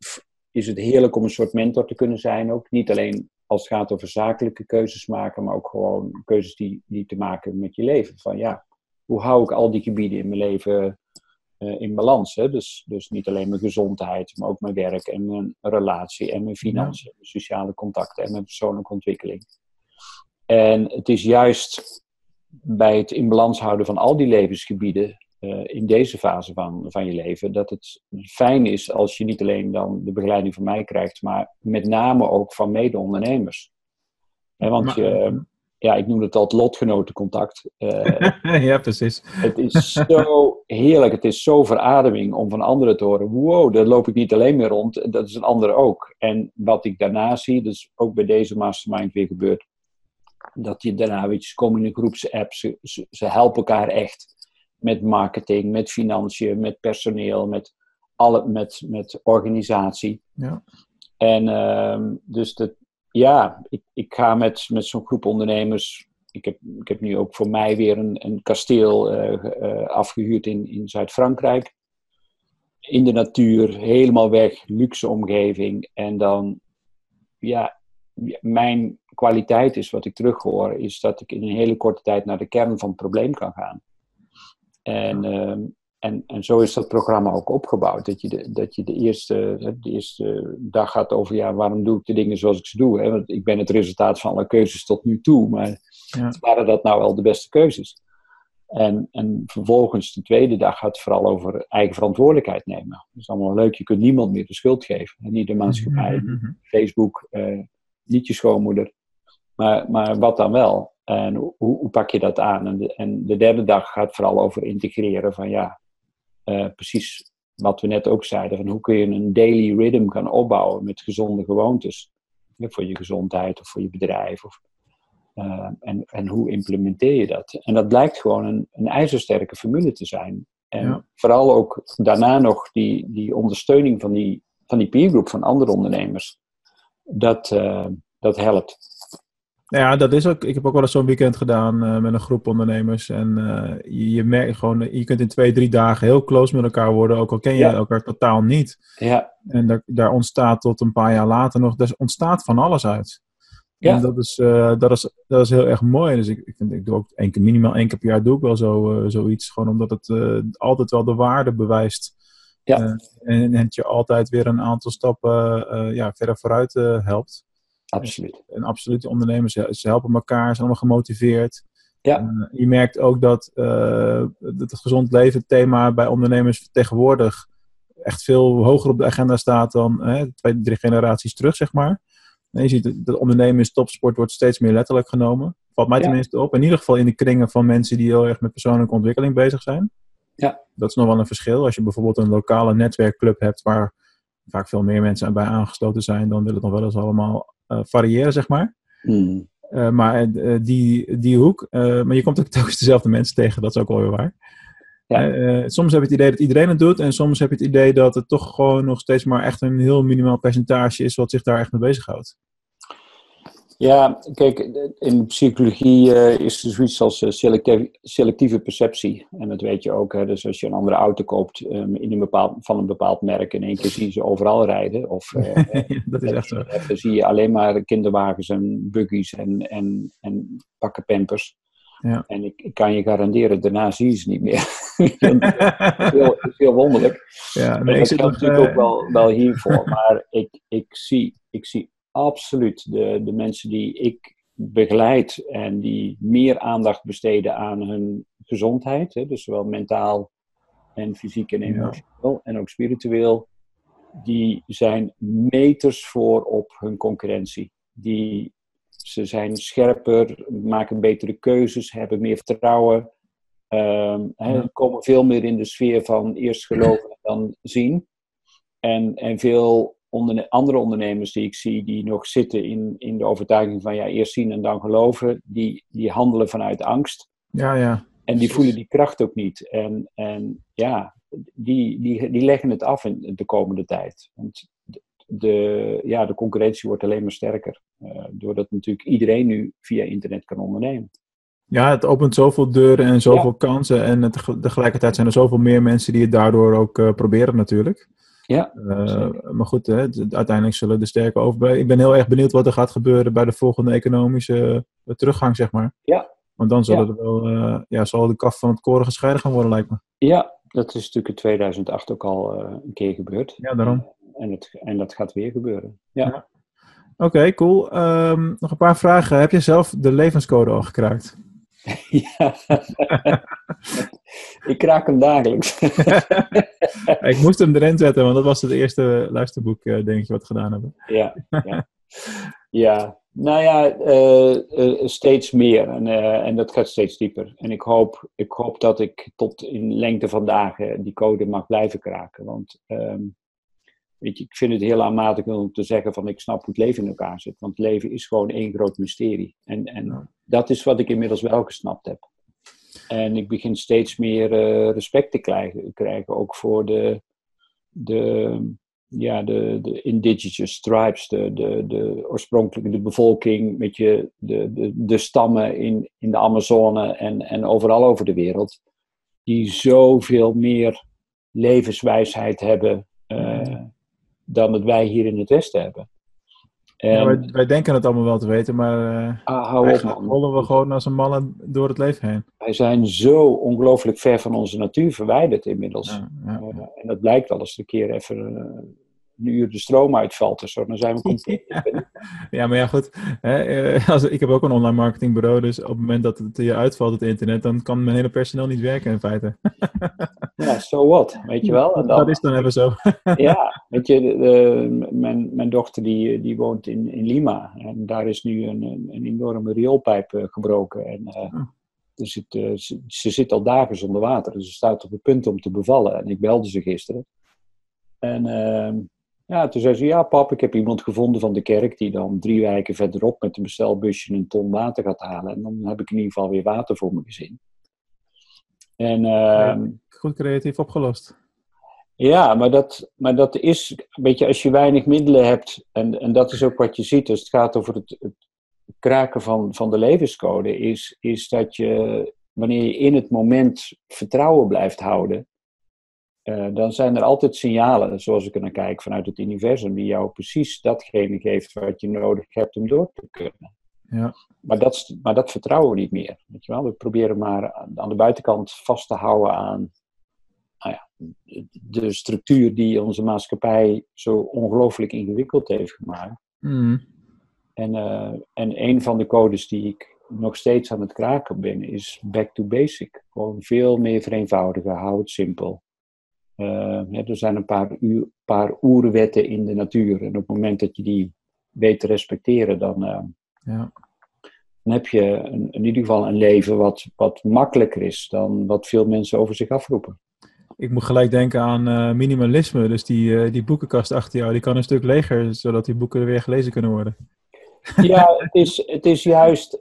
Speaker 3: is het heerlijk om een soort mentor te kunnen zijn ook. Niet alleen als het gaat over zakelijke keuzes maken, maar ook gewoon keuzes die, die te maken met je leven. Van ja, hoe hou ik al die gebieden in mijn leven in balans? Hè? Dus, dus niet alleen mijn gezondheid, maar ook mijn werk en mijn relatie en mijn financiën, mijn sociale contacten en mijn persoonlijke ontwikkeling. En het is juist bij het in balans houden van al die levensgebieden uh, in deze fase van, van je leven, dat het fijn is als je niet alleen dan de begeleiding van mij krijgt, maar met name ook van mede-ondernemers. want je, ja, ik noem het altijd lotgenotencontact.
Speaker 2: Uh, ja, precies.
Speaker 3: Het is zo heerlijk, het is zo verademing om van anderen te horen. Wow, daar loop ik niet alleen meer rond, dat is een ander ook. En wat ik daarna zie, dus ook bij deze mastermind weer gebeurt, dat je daarna, weet je, komen in een groepsapp, ze, ze, helpen elkaar echt met marketing, met financiën, met personeel, met, alle, met, met organisatie.
Speaker 2: Ja.
Speaker 3: En uh, dus dat, ja, ik, ik ga met, met zo'n groep ondernemers. Ik heb, ik heb nu ook voor mij weer een, een kasteel uh, uh, afgehuurd in, in Zuid-Frankrijk. In de natuur, helemaal weg, luxe omgeving. En dan, ja, mijn kwaliteit is, wat ik terughoor, is dat ik in een hele korte tijd naar de kern van het probleem kan gaan. En, uh, en, en zo is dat programma ook opgebouwd. Dat je de, dat je de, eerste, de eerste dag gaat over, ja, waarom doe ik de dingen zoals ik ze doe? Hè? Want ik ben het resultaat van alle keuzes tot nu toe. Maar
Speaker 2: Ja.
Speaker 3: Waren dat nou wel de beste keuzes? En, en vervolgens, de tweede dag, gaat het vooral over eigen verantwoordelijkheid nemen. Dat is allemaal leuk, je kunt niemand meer de schuld geven. En niet de maatschappij,
Speaker 2: Mhm.
Speaker 3: Facebook, eh, niet je schoonmoeder. Maar, maar wat dan wel? En hoe, hoe pak je dat aan? En de, en de derde dag gaat vooral over integreren van ja, eh, precies wat we net ook zeiden. Van hoe kun je een daily rhythm gaan opbouwen met gezonde gewoontes. Voor je gezondheid of voor je bedrijf. Of, eh, en, en hoe implementeer je dat? En dat blijkt gewoon een, een ijzersterke formule te zijn. En
Speaker 2: Ja.
Speaker 3: vooral ook daarna nog die, die ondersteuning van die, van die peergroep van andere ondernemers. Dat, eh, dat helpt.
Speaker 2: Ja, dat is ook. Ik heb ook wel eens zo'n weekend gedaan eh, met een groep ondernemers. En eh, je, je merkt gewoon, eh, je kunt in twee, drie dagen heel close met elkaar worden, ook al ken je
Speaker 3: Ja.
Speaker 2: elkaar totaal niet.
Speaker 3: Ja,
Speaker 2: En daar, daar ontstaat tot een paar jaar later nog, er ontstaat van alles uit.
Speaker 3: Ja.
Speaker 2: En dat is, dat, is, dat is heel erg mooi. Dus ik, ik, vind, ik doe ook één keer, minimaal één keer per jaar doe ik wel zo, zoiets. Gewoon omdat het altijd wel de waarde bewijst.
Speaker 3: Ja.
Speaker 2: En het je altijd weer een aantal stappen ja, verder vooruit helpt.
Speaker 3: Absoluut.
Speaker 2: En absoluut, de ondernemers ze helpen elkaar, zijn allemaal gemotiveerd.
Speaker 3: Ja.
Speaker 2: Eh, je merkt ook dat, eh, dat het gezond leven thema bij ondernemers tegenwoordig echt veel hoger op de agenda staat dan twee, drie generaties terug, zeg maar. En je ziet dat ondernemen topsport wordt steeds meer letterlijk genomen. Valt mij
Speaker 3: Ja.
Speaker 2: tenminste op. In ieder geval in de kringen van mensen die heel erg met persoonlijke ontwikkeling bezig zijn.
Speaker 3: Ja.
Speaker 2: Dat is nog wel een verschil. Als je bijvoorbeeld een lokale netwerkclub hebt waar vaak veel meer mensen bij aangesloten zijn, dan wil het nog wel eens allemaal eh, variëren, zeg maar.
Speaker 3: Hmm.
Speaker 2: Eh, maar eh, die, die hoek, maar je komt ook telkens dezelfde mensen tegen, dat is ook wel weer waar.
Speaker 3: Ja.
Speaker 2: Soms heb je het idee dat iedereen het doet, en soms heb je het idee dat het toch gewoon nog steeds maar echt een heel minimaal percentage is wat zich daar echt mee bezighoudt.
Speaker 3: Ja, kijk, in psychologie eh, is er zoiets als eh, selectieve, selectieve perceptie. En dat weet je ook. Hè? Dus als je een andere auto koopt ehm, in een bepaald, van een bepaald merk, in één keer zie je ze overal rijden. Of eh,
Speaker 2: dat is echt zo.
Speaker 3: dan zie je alleen maar kinderwagens en buggies en, en, en pakken pampers.
Speaker 2: Ja.
Speaker 3: En ik, ik kan je garanderen, daarna zie je ze niet meer. heel, heel wonderlijk.
Speaker 2: ja,
Speaker 3: Nee,
Speaker 2: ik
Speaker 3: dat geldt natuurlijk ook wel, wel hiervoor. Maar ik, ik, zie, ik zie absoluut de, de mensen die ik begeleid en die meer aandacht besteden aan hun gezondheid, hè, dus zowel mentaal en fysiek en
Speaker 2: Ja.
Speaker 3: emotioneel en ook spiritueel, die zijn meters voor op hun concurrentie. Die, ze zijn scherper, maken betere keuzes, hebben meer vertrouwen, ehm,
Speaker 2: Ja.
Speaker 3: komen veel meer in de sfeer van eerst geloven en dan zien. En, en veel onderne- andere ondernemers die ik zie, die nog zitten in, in de overtuiging van ja, eerst zien en dan geloven, die, die handelen vanuit angst.
Speaker 2: ja, ja.
Speaker 3: En die voelen die kracht ook niet. En, en ja, die, die, die leggen het af in de komende tijd. Want de, ja, de concurrentie wordt alleen maar sterker. eh, doordat natuurlijk iedereen nu via internet kan ondernemen.
Speaker 2: Ja, het opent zoveel deuren en zoveel kansen. En het, tegelijkertijd zijn er zoveel meer mensen die het daardoor ook eh, proberen natuurlijk.
Speaker 3: Ja,
Speaker 2: Eh, maar goed, hè, uiteindelijk zullen de sterke over. Ik ben heel erg benieuwd wat er gaat gebeuren bij de volgende economische eh, teruggang, zeg maar.
Speaker 3: Ja.
Speaker 2: Want dan zal,
Speaker 3: Ja.
Speaker 2: het wel, eh, ja, zal de kaf van het koren gescheiden gaan worden, lijkt me.
Speaker 3: Ja, dat is natuurlijk in 2008 ook al een keer gebeurd.
Speaker 2: Ja, daarom.
Speaker 3: En, het, en dat gaat weer gebeuren. Ja.
Speaker 2: Oké, cool. Ehm, nog een paar vragen. Heb je zelf de levenscode al gekraakt?
Speaker 3: Ja. ik kraak hem dagelijks.
Speaker 2: ik moest hem erin zetten, want dat was het eerste luisterboek, eh, denk ik, wat we gedaan hebben.
Speaker 3: ja, ja. ja, nou ja, eh, eh, steeds meer. En, en dat gaat steeds dieper. En ik hoop, ik hoop dat ik tot in lengte van dagen die code mag blijven kraken. Want ehm, weet je, ik vind het heel aanmatigend om te zeggen van ik snap hoe het leven in elkaar zit. Want het leven is gewoon één groot mysterie. En, en
Speaker 2: Ja.
Speaker 3: dat is wat ik inmiddels wel gesnapt heb. En ik begin steeds meer eh, respect te krijgen, krijgen, ook voor de, de, ja, de, de indigenous tribes, de, de, de oorspronkelijke de bevolking, met je, de, de, de stammen in, in de Amazone en, en overal over de wereld, die zoveel meer levenswijsheid hebben eh, dan dat wij hier in het Westen hebben. En,
Speaker 2: Ja, wij, wij denken het allemaal wel te weten, maar uh,
Speaker 3: ah, hou op, man.
Speaker 2: rollen we gewoon als een mannen door het leven heen.
Speaker 3: Wij zijn zo ongelooflijk ver van onze natuur verwijderd inmiddels.
Speaker 2: Ja, ja.
Speaker 3: Uh, en dat blijkt als er een keer even uh, uur de stroom uitvalt zo, dan zijn we compleet.
Speaker 2: Ja, maar ja, goed. Hè, eh, als, ik heb ook een online marketingbureau, dus op het moment dat het je uitvalt, het internet, dan kan mijn hele personeel niet werken in feite.
Speaker 3: Ja, so what, weet je wel.
Speaker 2: En dan, dat is dan even zo.
Speaker 3: Ja, weet je, de, mijn, mijn dochter die, die woont in, in Lima en daar is nu een, een enorme rioolpijp uh, gebroken. En, uh, dus het, uh, ze, ze, zit al dagen zonder water, dus ze staat op het punt om te bevallen. En ik belde ze gisteren. En ehm, ja, toen zei ze, ja pap, ik heb iemand gevonden van de kerk die dan drie weken verderop met een bestelbusje een ton water gaat halen. En dan heb ik in ieder geval weer water voor mijn gezin. En, uh,
Speaker 2: Goed creatief opgelost.
Speaker 3: Ja, maar dat, maar dat is een beetje als je weinig middelen hebt, en, en dat is ook wat je ziet als het gaat over het, het kraken van, van de levenscode, is, is dat je, wanneer je in het moment vertrouwen blijft houden, uh, dan zijn er altijd signalen, zoals ik er naar kijk, vanuit het universum, die jou precies datgene geeft wat je nodig hebt om door te kunnen.
Speaker 2: Ja.
Speaker 3: Maar, dat, maar dat vertrouwen we niet meer. Weet je wel? We proberen maar aan de buitenkant vast te houden aan nou ja, de structuur die onze maatschappij zo ongelooflijk ingewikkeld heeft gemaakt.
Speaker 2: Mm.
Speaker 3: En, uh, en een van de codes die ik nog steeds aan het kraken ben, is back to basic. Gewoon veel meer vereenvoudigen, hou het simpel. Uh, er zijn een paar, uur, paar oerwetten in de natuur. En op het moment dat je die weet te respecteren, dan, uh,
Speaker 2: ja.
Speaker 3: dan heb je een, in ieder geval een leven wat, wat makkelijker is dan wat veel mensen over zich afroepen.
Speaker 2: Ik moet gelijk denken aan uh, minimalisme. Dus die, die boekenkast achter jou, die kan een stuk leger, zodat die boeken weer gelezen kunnen worden.
Speaker 3: Ja, het is, het is juist,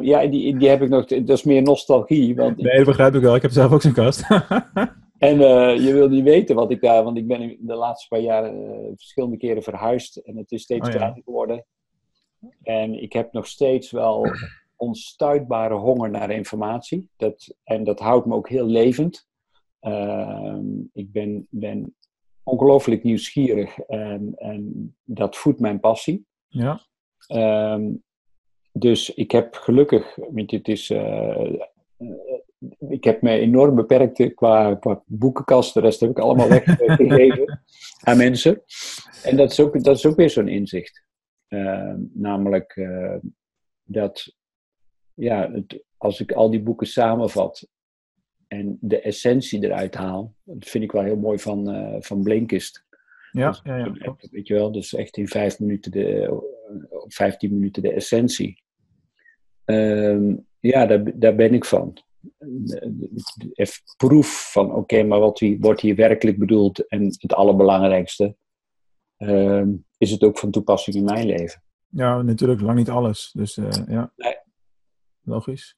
Speaker 3: ja, die, die heb ik nog, dat is meer nostalgie. Want
Speaker 2: nee, dat begrijp ik wel. Ik heb zelf ook zo'n kast.
Speaker 3: En uh, je wil niet weten wat ik daar, want ik ben de laatste paar jaren uh, verschillende keren verhuisd en het is steeds
Speaker 2: Oh, ja.
Speaker 3: kleiner geworden. En ik heb nog steeds wel onstuitbare honger naar informatie. Dat, en dat houdt me ook heel levend. Uh, ik ben, ben ongelooflijk nieuwsgierig en, en dat voedt mijn passie.
Speaker 2: Ja.
Speaker 3: Um, dus ik heb gelukkig, je, het is uh, ik heb me enorm beperkt qua, qua boekenkast. De rest heb ik allemaal weggegeven aan mensen. En dat is ook, dat is ook weer zo'n inzicht. Uh, namelijk uh, dat, ja, het, als ik al die boeken samenvat en de essentie eruit haal, dat vind ik wel heel mooi van, uh, van Blinkist.
Speaker 2: Ja,
Speaker 3: dus,
Speaker 2: ja, ja.
Speaker 3: Weet je wel, dus echt in vijf minuten de, 15 minuten de essentie. Um, ja, daar, daar ben ik van even proef van oké, okay, maar wat hier, wordt hier werkelijk bedoeld en het allerbelangrijkste, uh, is het ook van toepassing in mijn leven.
Speaker 2: Ja, natuurlijk lang niet alles. Dus uh, ja,
Speaker 3: nee.
Speaker 2: logisch.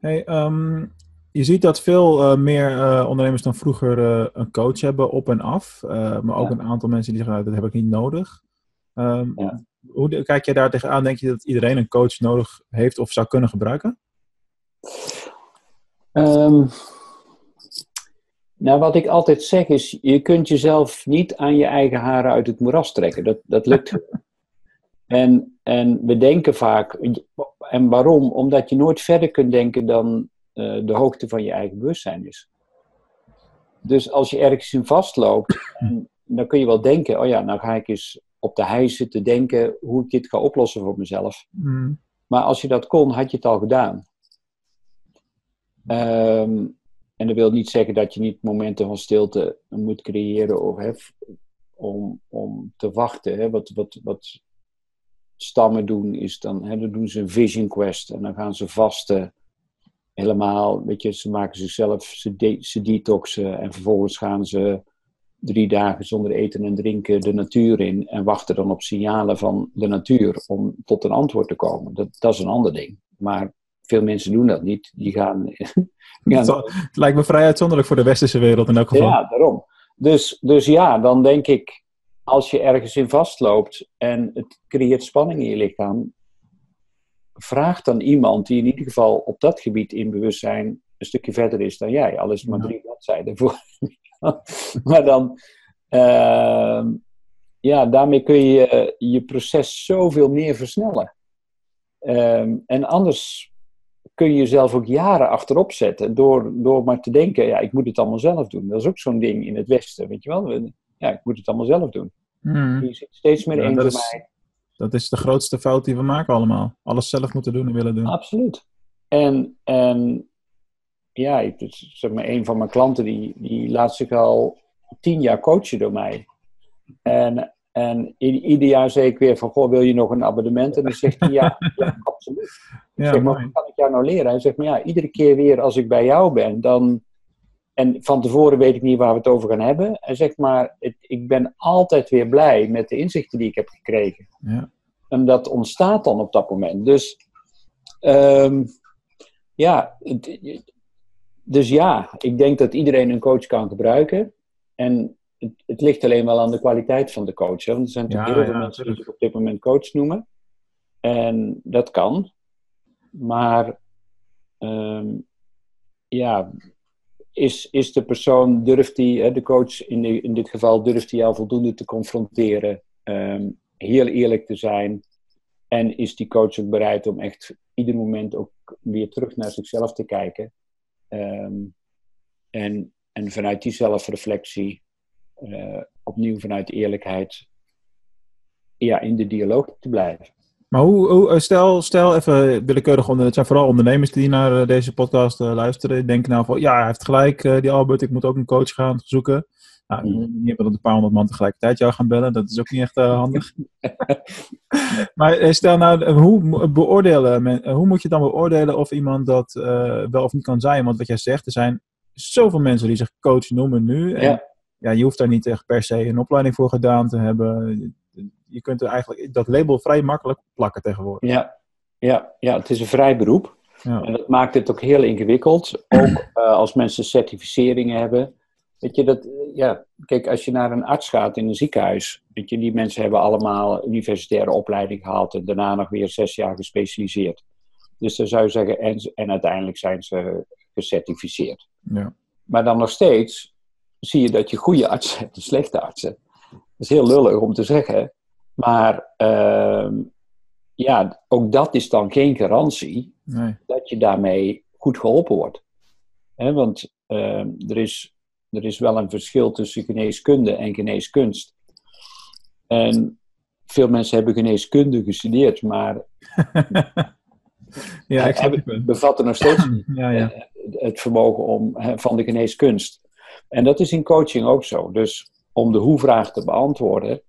Speaker 2: Hey, um, je ziet dat veel uh, meer uh, ondernemers dan vroeger een coach hebben op en af, maar ook ja. een aantal mensen die zeggen, dat heb ik niet nodig. Um,
Speaker 3: ja.
Speaker 2: Hoe kijk jij daar tegenaan? Denk je dat iedereen een coach nodig heeft of zou kunnen gebruiken?
Speaker 3: Um, nou, wat ik altijd zeg is, je kunt jezelf niet aan je eigen haren uit het moeras trekken. Dat, dat lukt. en, en we denken vaak, en waarom? Omdat je nooit verder kunt denken dan uh, de hoogte van je eigen bewustzijn is. Dus als je ergens in vastloopt, dan kun je wel denken, oh ja, nou ga ik eens op de hei zitten denken hoe ik dit ga oplossen voor mezelf.
Speaker 2: Mm.
Speaker 3: Maar als je dat kon, had je het al gedaan. Um, en dat wil niet zeggen dat je niet momenten van stilte moet creëren of, om, om te wachten. Hè. Wat, wat, wat stammen doen is dan, hè, dan doen ze een vision quest en dan gaan ze vasten. Helemaal, weet je, ze maken zichzelf, ze, de, ze detoxen en vervolgens gaan ze drie dagen zonder eten en drinken de natuur in en wachten dan op signalen van de natuur om tot een antwoord te komen. Dat, dat is een ander ding. Maar veel mensen doen dat niet. Die gaan.
Speaker 2: gaan het lijkt me vrij uitzonderlijk voor de westerse wereld in elk geval.
Speaker 3: Ja, daarom. Dus, dus ja, dan denk ik, als je ergens in vastloopt en het creëert spanning in je lichaam, vraag dan iemand die in ieder geval op dat gebied in bewustzijn een stukje verder is dan jij. Al is het maar drie bladzijden voor. maar dan. Uh, ja, daarmee kun je je proces zoveel meer versnellen. Um, en anders kun je jezelf ook jaren achterop zetten door, door maar te denken, ja, ik moet het allemaal zelf doen. Dat is ook zo'n ding in het Westen, weet je wel. Ja, ik moet het allemaal zelf doen.
Speaker 2: Hmm.
Speaker 3: Die zit steeds meer
Speaker 2: Ja,
Speaker 3: één
Speaker 2: dat is-
Speaker 3: mij.
Speaker 2: Dat is de grootste fout die we maken allemaal. Alles zelf moeten doen en willen doen.
Speaker 3: Absoluut. En, en ja, ik- dus, zeg maar, een van mijn klanten die, die laat zich al tien jaar coachen door mij. En, en ieder jaar zeg ik weer van, goh, wil je nog een abonnement? En dan zegt hij, ja, ja absoluut. Ik
Speaker 2: Ja,
Speaker 3: zeg, maar wat kan ik jou nou leren? Hij zegt, maar ja, iedere keer weer als ik bij jou ben, dan... En van tevoren weet ik niet waar we het over gaan hebben. Hij zegt, maar het, ik ben altijd weer blij met de inzichten die ik heb gekregen.
Speaker 2: Ja.
Speaker 3: En dat ontstaat dan op dat moment. Dus, ehm, ja, het- dus ja, ik denk dat iedereen een coach kan gebruiken. En het, het ligt alleen wel aan de kwaliteit van de coach. Hè? Want er zijn natuurlijk
Speaker 2: Ja,
Speaker 3: heel veel
Speaker 2: ja,
Speaker 3: mensen die zich op dit moment coach noemen. En dat kan. Maar ehm, ja, is, is de persoon, durft die, hè, de coach in, in dit geval, durft hij jou voldoende te confronteren? Ehm, heel eerlijk te zijn. En is die coach ook bereid om echt ieder moment ook weer terug naar zichzelf te kijken? Ehm, en, en vanuit die zelfreflectie, eh, opnieuw vanuit eerlijkheid, ja, in de dialoog te blijven.
Speaker 2: Maar hoe, hoe, eh, stel, stel even willekeurig, onder, het zijn vooral ondernemers die naar eh, deze podcast luisteren. Denken nou van, ja, hij heeft gelijk, die Albert, ik moet ook een coach gaan zoeken. Nou, niet hebben dat een paar honderd man tegelijkertijd jou gaan bellen, dat is ook niet echt handig. maar stel nou, hoe beoordelen, men- hoe moet je dan beoordelen of iemand dat wel of niet kan zijn? Want wat jij zegt, er zijn zoveel mensen die zich coach noemen nu. En,
Speaker 3: Ja.
Speaker 2: Ja, je hoeft daar niet echt per se een opleiding voor gedaan te hebben. Je kunt er eigenlijk dat label vrij makkelijk plakken tegenwoordig.
Speaker 3: Ja, ja, ja, het is een vrij beroep.
Speaker 2: Ja.
Speaker 3: En dat maakt het ook heel ingewikkeld. Ook eh, als mensen certificeringen hebben. Weet je, dat, ja, kijk, als je naar een arts gaat in een ziekenhuis. Weet je, die mensen hebben allemaal universitaire opleiding gehaald. En daarna nog weer zes jaar gespecialiseerd. Dus dan zou je zeggen, en, en uiteindelijk zijn ze gecertificeerd.
Speaker 2: Ja.
Speaker 3: Maar dan nog steeds zie je dat je goede artsen hebt en slechte artsen. Dat is heel lullig om te zeggen. Maar ehm, ja, ook dat is dan geen garantie
Speaker 2: Nee.
Speaker 3: dat je daarmee goed geholpen wordt. Hè, want ehm, er, is, er is wel een verschil tussen geneeskunde en geneeskunst. En veel mensen hebben geneeskunde gestudeerd, maar
Speaker 2: ja,
Speaker 3: hebben- bevatten nog steeds
Speaker 2: Ja, ja.
Speaker 3: eh, het vermogen om, van de geneeskunst. En dat is in coaching ook zo. Dus om de hoe-vraag te beantwoorden.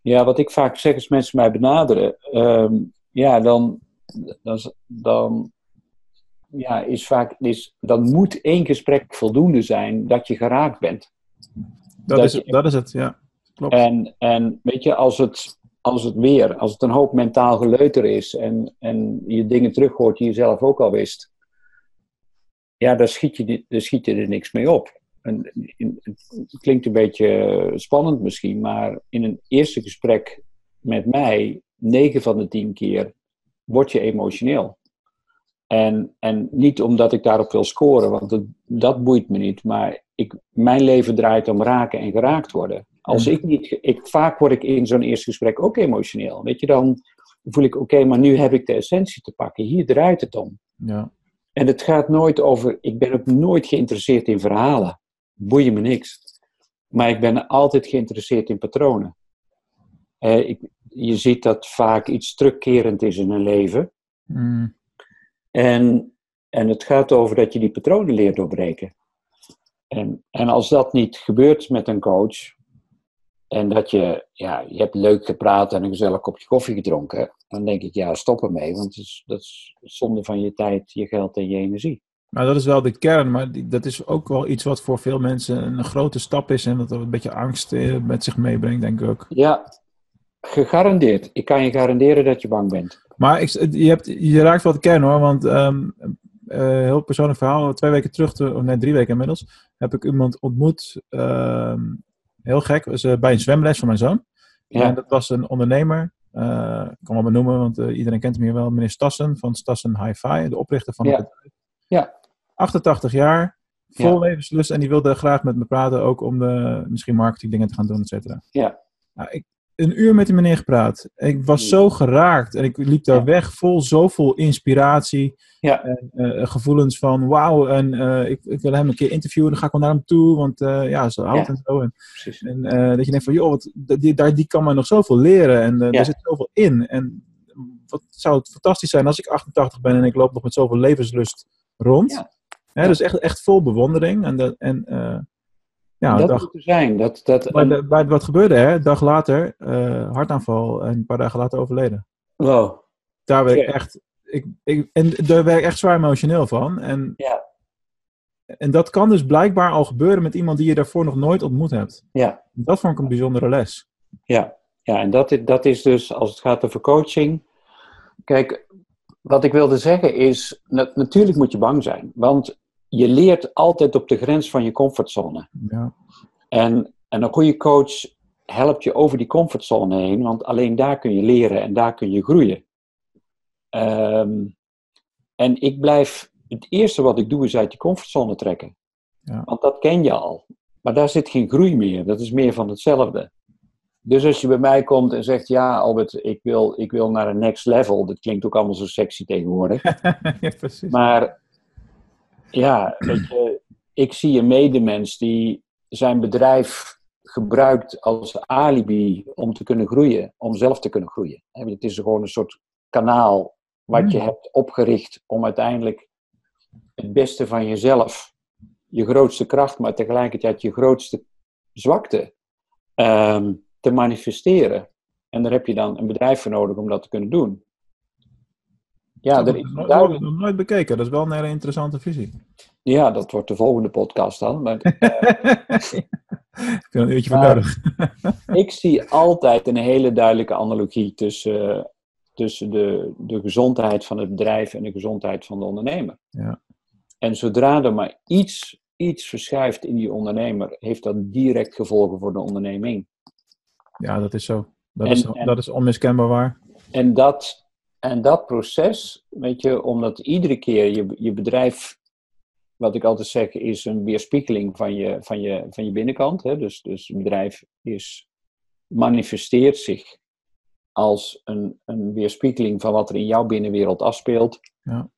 Speaker 3: Ja, wat ik vaak zeg als mensen mij benaderen. ehm, ja, dan, dan, dan ja, is vaak, is, dan moet één gesprek voldoende zijn dat je geraakt bent.
Speaker 2: Dat,
Speaker 3: dat
Speaker 2: is,
Speaker 3: je-
Speaker 2: dat is het, ja. Klopt.
Speaker 3: En, en weet je, als het, als het weer, als het een hoop mentaal geleuter is en, en je dingen terughoort die je zelf ook al wist, ja, daar schiet je, daar schiet je er niks mee op. In- het klinkt een beetje spannend misschien, maar in een eerste gesprek met mij, 9 van de 10 keer, word je emotioneel. En, en niet omdat ik daarop wil scoren, want dat, dat boeit me niet. Maar ik, mijn leven draait om raken en geraakt worden. Als ik niet, ik, vaak word ik in zo'n eerste gesprek ook emotioneel. Weet je, dan voel ik, oké, maar nu heb ik de essentie te pakken. Hier draait het om.
Speaker 2: Ja.
Speaker 3: En het gaat nooit over, ik ben ook nooit geïnteresseerd in verhalen. Boeien me niks. Maar ik ben altijd geïnteresseerd in patronen. Eh, ik, je ziet dat vaak iets terugkerend is in een leven.
Speaker 2: Mm,
Speaker 3: En, en het gaat over dat je die patronen leert doorbreken. En, en als dat niet gebeurt met een coach, en dat je, ja, je hebt leuk gepraat en een gezellig kopje koffie gedronken, dan denk ik, ja, stop ermee, want dat is, dat is zonde van je tijd, je geld en je energie.
Speaker 2: Maar dat is wel de kern, maar die- dat is ook wel iets wat voor veel mensen een grote stap is en dat er een beetje angst eh, met zich meebrengt, denk ik ook.
Speaker 3: Ja, gegarandeerd. Ik kan je garanderen dat je bang bent.
Speaker 2: Maar ik, je, hebt, je raakt wel de kern hoor, want eh, heel persoonlijk verhaal. Twee weken terug, te- of net drie weken inmiddels, heb ik iemand ontmoet. ehm, heel gek, was eh, bij een zwemles van mijn zoon.
Speaker 3: Ja.
Speaker 2: En dat was een ondernemer. ik kan hem wel benoemen, want iedereen kent hem hier wel. Meneer Stassen van Stassen Hi-Fi, de oprichter van
Speaker 3: Ja.
Speaker 2: het bedrijf.
Speaker 3: Ja.
Speaker 2: 88 jaar, vol
Speaker 3: Ja.
Speaker 2: levenslust. En die wilde graag met me praten, ook om de, misschien marketingdingen te gaan doen, et cetera.
Speaker 3: Ja.
Speaker 2: Nou, ik, een uur met die meneer gepraat. Ik was zo geraakt en ik liep daar
Speaker 3: Ja.
Speaker 2: weg vol zoveel inspiratie
Speaker 3: Ja.
Speaker 2: en eh, gevoelens van wauw. En eh, ik, ik wil hem een keer interviewen, dan ga ik wel naar hem toe, want eh, ja, zo oud
Speaker 3: Ja.
Speaker 2: en zo. En, en dat je denkt van joh, wat, die, daar, die kan mij nog zoveel leren en er zit zoveel in. En wat zou het fantastisch zijn als ik 88 ben en ik loop nog met zoveel levenslust rond.
Speaker 3: Ja.
Speaker 2: Hè. Dus echt, echt vol bewondering. En, dat- en eh, ja,
Speaker 3: dat
Speaker 2: dag,
Speaker 3: moet er zijn. Dat, dat,
Speaker 2: maar de- bij wat gebeurde er? Een dag later, eh, hartaanval en een paar dagen later overleden.
Speaker 3: wow.
Speaker 2: Daar werd ik echt, ik, ik, en daar werd ik echt zwaar emotioneel van. En,
Speaker 3: Ja.
Speaker 2: en dat kan dus blijkbaar al gebeuren met iemand die je daarvoor nog nooit ontmoet hebt.
Speaker 3: Ja.
Speaker 2: Dat vond ik een bijzondere les.
Speaker 3: Ja, ja en dat, is- dat is dus als het gaat over coaching. Kijk, wat ik wilde zeggen is, na- natuurlijk moet je bang zijn. Want je leert altijd op de grens van je comfortzone.
Speaker 2: Ja,
Speaker 3: En, en een goede coach helpt je over die comfortzone heen, want alleen daar kun je leren en daar kun je groeien. Ehm, en ik blijf, het eerste wat ik doe is uit die comfortzone trekken.
Speaker 2: Ja.
Speaker 3: Want dat ken je al. Maar daar zit geen groei meer, dat is meer van hetzelfde. Dus als je bij mij komt en zegt, ja Albert, ik wil, ik wil naar een next level, dat klinkt ook allemaal zo sexy tegenwoordig.
Speaker 2: ja precies.
Speaker 3: Maar ja, weet je, ik zie een medemens die zijn bedrijf gebruikt als alibi om te kunnen groeien, om zelf te kunnen groeien. Het is gewoon een soort kanaal wat je
Speaker 2: Hmm.
Speaker 3: hebt opgericht om uiteindelijk het beste van jezelf, je grootste kracht, maar tegelijkertijd je grootste zwakte ehm, te manifesteren. En daar heb je dan een bedrijf voor nodig om dat te kunnen doen. Ja,
Speaker 2: dat
Speaker 3: is
Speaker 2: ik nog-
Speaker 3: duidelijk
Speaker 2: nooit bekeken. Dat is wel een hele interessante visie.
Speaker 3: Ja, dat wordt de volgende podcast dan. Maar
Speaker 2: ik heb er een uurtje voor nodig.
Speaker 3: ik zie altijd een hele duidelijke analogie tussen, tussen de, de gezondheid van het bedrijf en de gezondheid van de ondernemer.
Speaker 2: Ja.
Speaker 3: En zodra er maar iets, iets verschuift in die ondernemer, heeft dat direct gevolgen voor de onderneming.
Speaker 2: Ja, dat is zo. Dat,
Speaker 3: En-
Speaker 2: is,
Speaker 3: en-
Speaker 2: dat is onmiskenbaar waar.
Speaker 3: En dat, en dat proces, weet je, omdat iedere keer je, je bedrijf, wat ik altijd zeg, is een weerspiegeling van je, van je, van je binnenkant. Hè? Dus, dus het bedrijf is, manifesteert zich als een, een weerspiegeling van wat er in jouw binnenwereld afspeelt.
Speaker 2: Ja.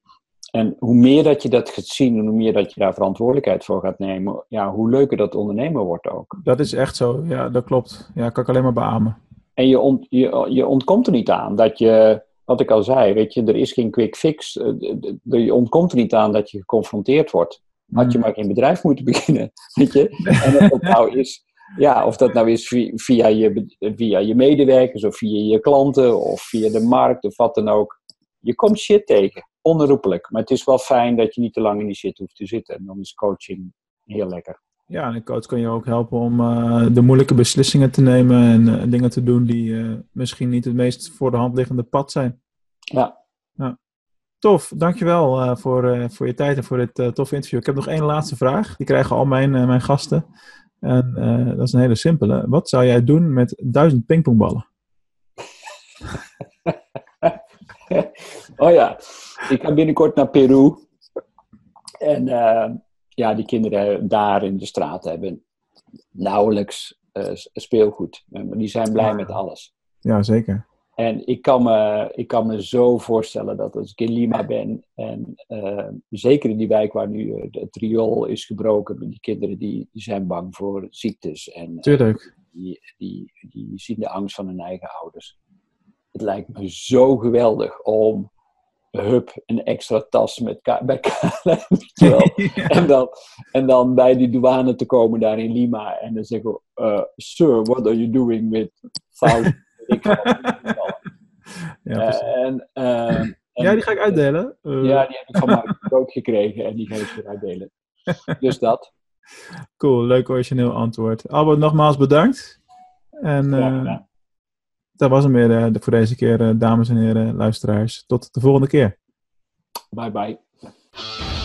Speaker 3: En hoe meer dat je dat gaat zien en hoe meer dat je daar verantwoordelijkheid voor gaat nemen, ja, hoe leuker dat ondernemer wordt ook.
Speaker 2: Dat is echt zo. Ja, dat klopt. Ja, kan ik alleen maar beamen.
Speaker 3: En je, ont, je, je ontkomt er niet aan dat je, wat ik al zei, weet je, er is geen quick fix. Eh, Je ontkomt er niet aan dat je geconfronteerd wordt. Had je
Speaker 2: Mm.
Speaker 3: maar geen bedrijf moeten beginnen, weet je. En of dat nou is, ja, of dat nou is via, via, je, via je medewerkers of via je klanten of via de markt of wat dan ook. Je komt shit tegen, onherroepelijk. Maar het is wel fijn dat je niet te lang in die shit hoeft te zitten. En dan is coaching heel lekker.
Speaker 2: Ja, en een coach kan je ook helpen om eh, de moeilijke beslissingen te nemen en eh, dingen te doen die eh, misschien niet het meest voor de hand liggende pad zijn.
Speaker 3: Ja,
Speaker 2: Tof, dankjewel voor, voor je tijd en voor dit toffe interview. Ik heb nog één laatste vraag. Die krijgen al mijn, mijn gasten. En dat is een hele simpele. Wat zou jij doen met duizend pingpongballen?
Speaker 3: Oh ja, ik ga binnenkort naar Peru. En ja, die kinderen daar in de straat hebben nauwelijks eh, speelgoed. Eh, Maar die zijn blij met alles.
Speaker 2: Ja, zeker.
Speaker 3: En ik kan, me, ik kan me zo voorstellen dat als ik in Lima ben, en eh, zeker in die wijk waar nu het riool is gebroken, die kinderen die, die zijn bang voor ziektes en
Speaker 2: Tuurlijk.
Speaker 3: die, die, die zien de angst van hun eigen ouders. Het lijkt me zo geweldig om, hup, een extra tas met ka- bij KLM, en, dan, en dan bij die douane te komen daar in Lima en dan zeggen we, eh, sir, what are you doing with thousand wat.
Speaker 2: ja.
Speaker 3: Eh, en, eh, en-
Speaker 2: ja, die ga ik uitdelen.
Speaker 3: Ja, die heb ik van Mark ook gekregen en die ga ik weer uitdelen. Dus dat.
Speaker 2: Cool, leuk origineel antwoord. Albert, nogmaals bedankt. En dat was hem weer eh, voor deze keer, eh, dames en heren, luisteraars. Tot de volgende keer.
Speaker 3: Bye bye.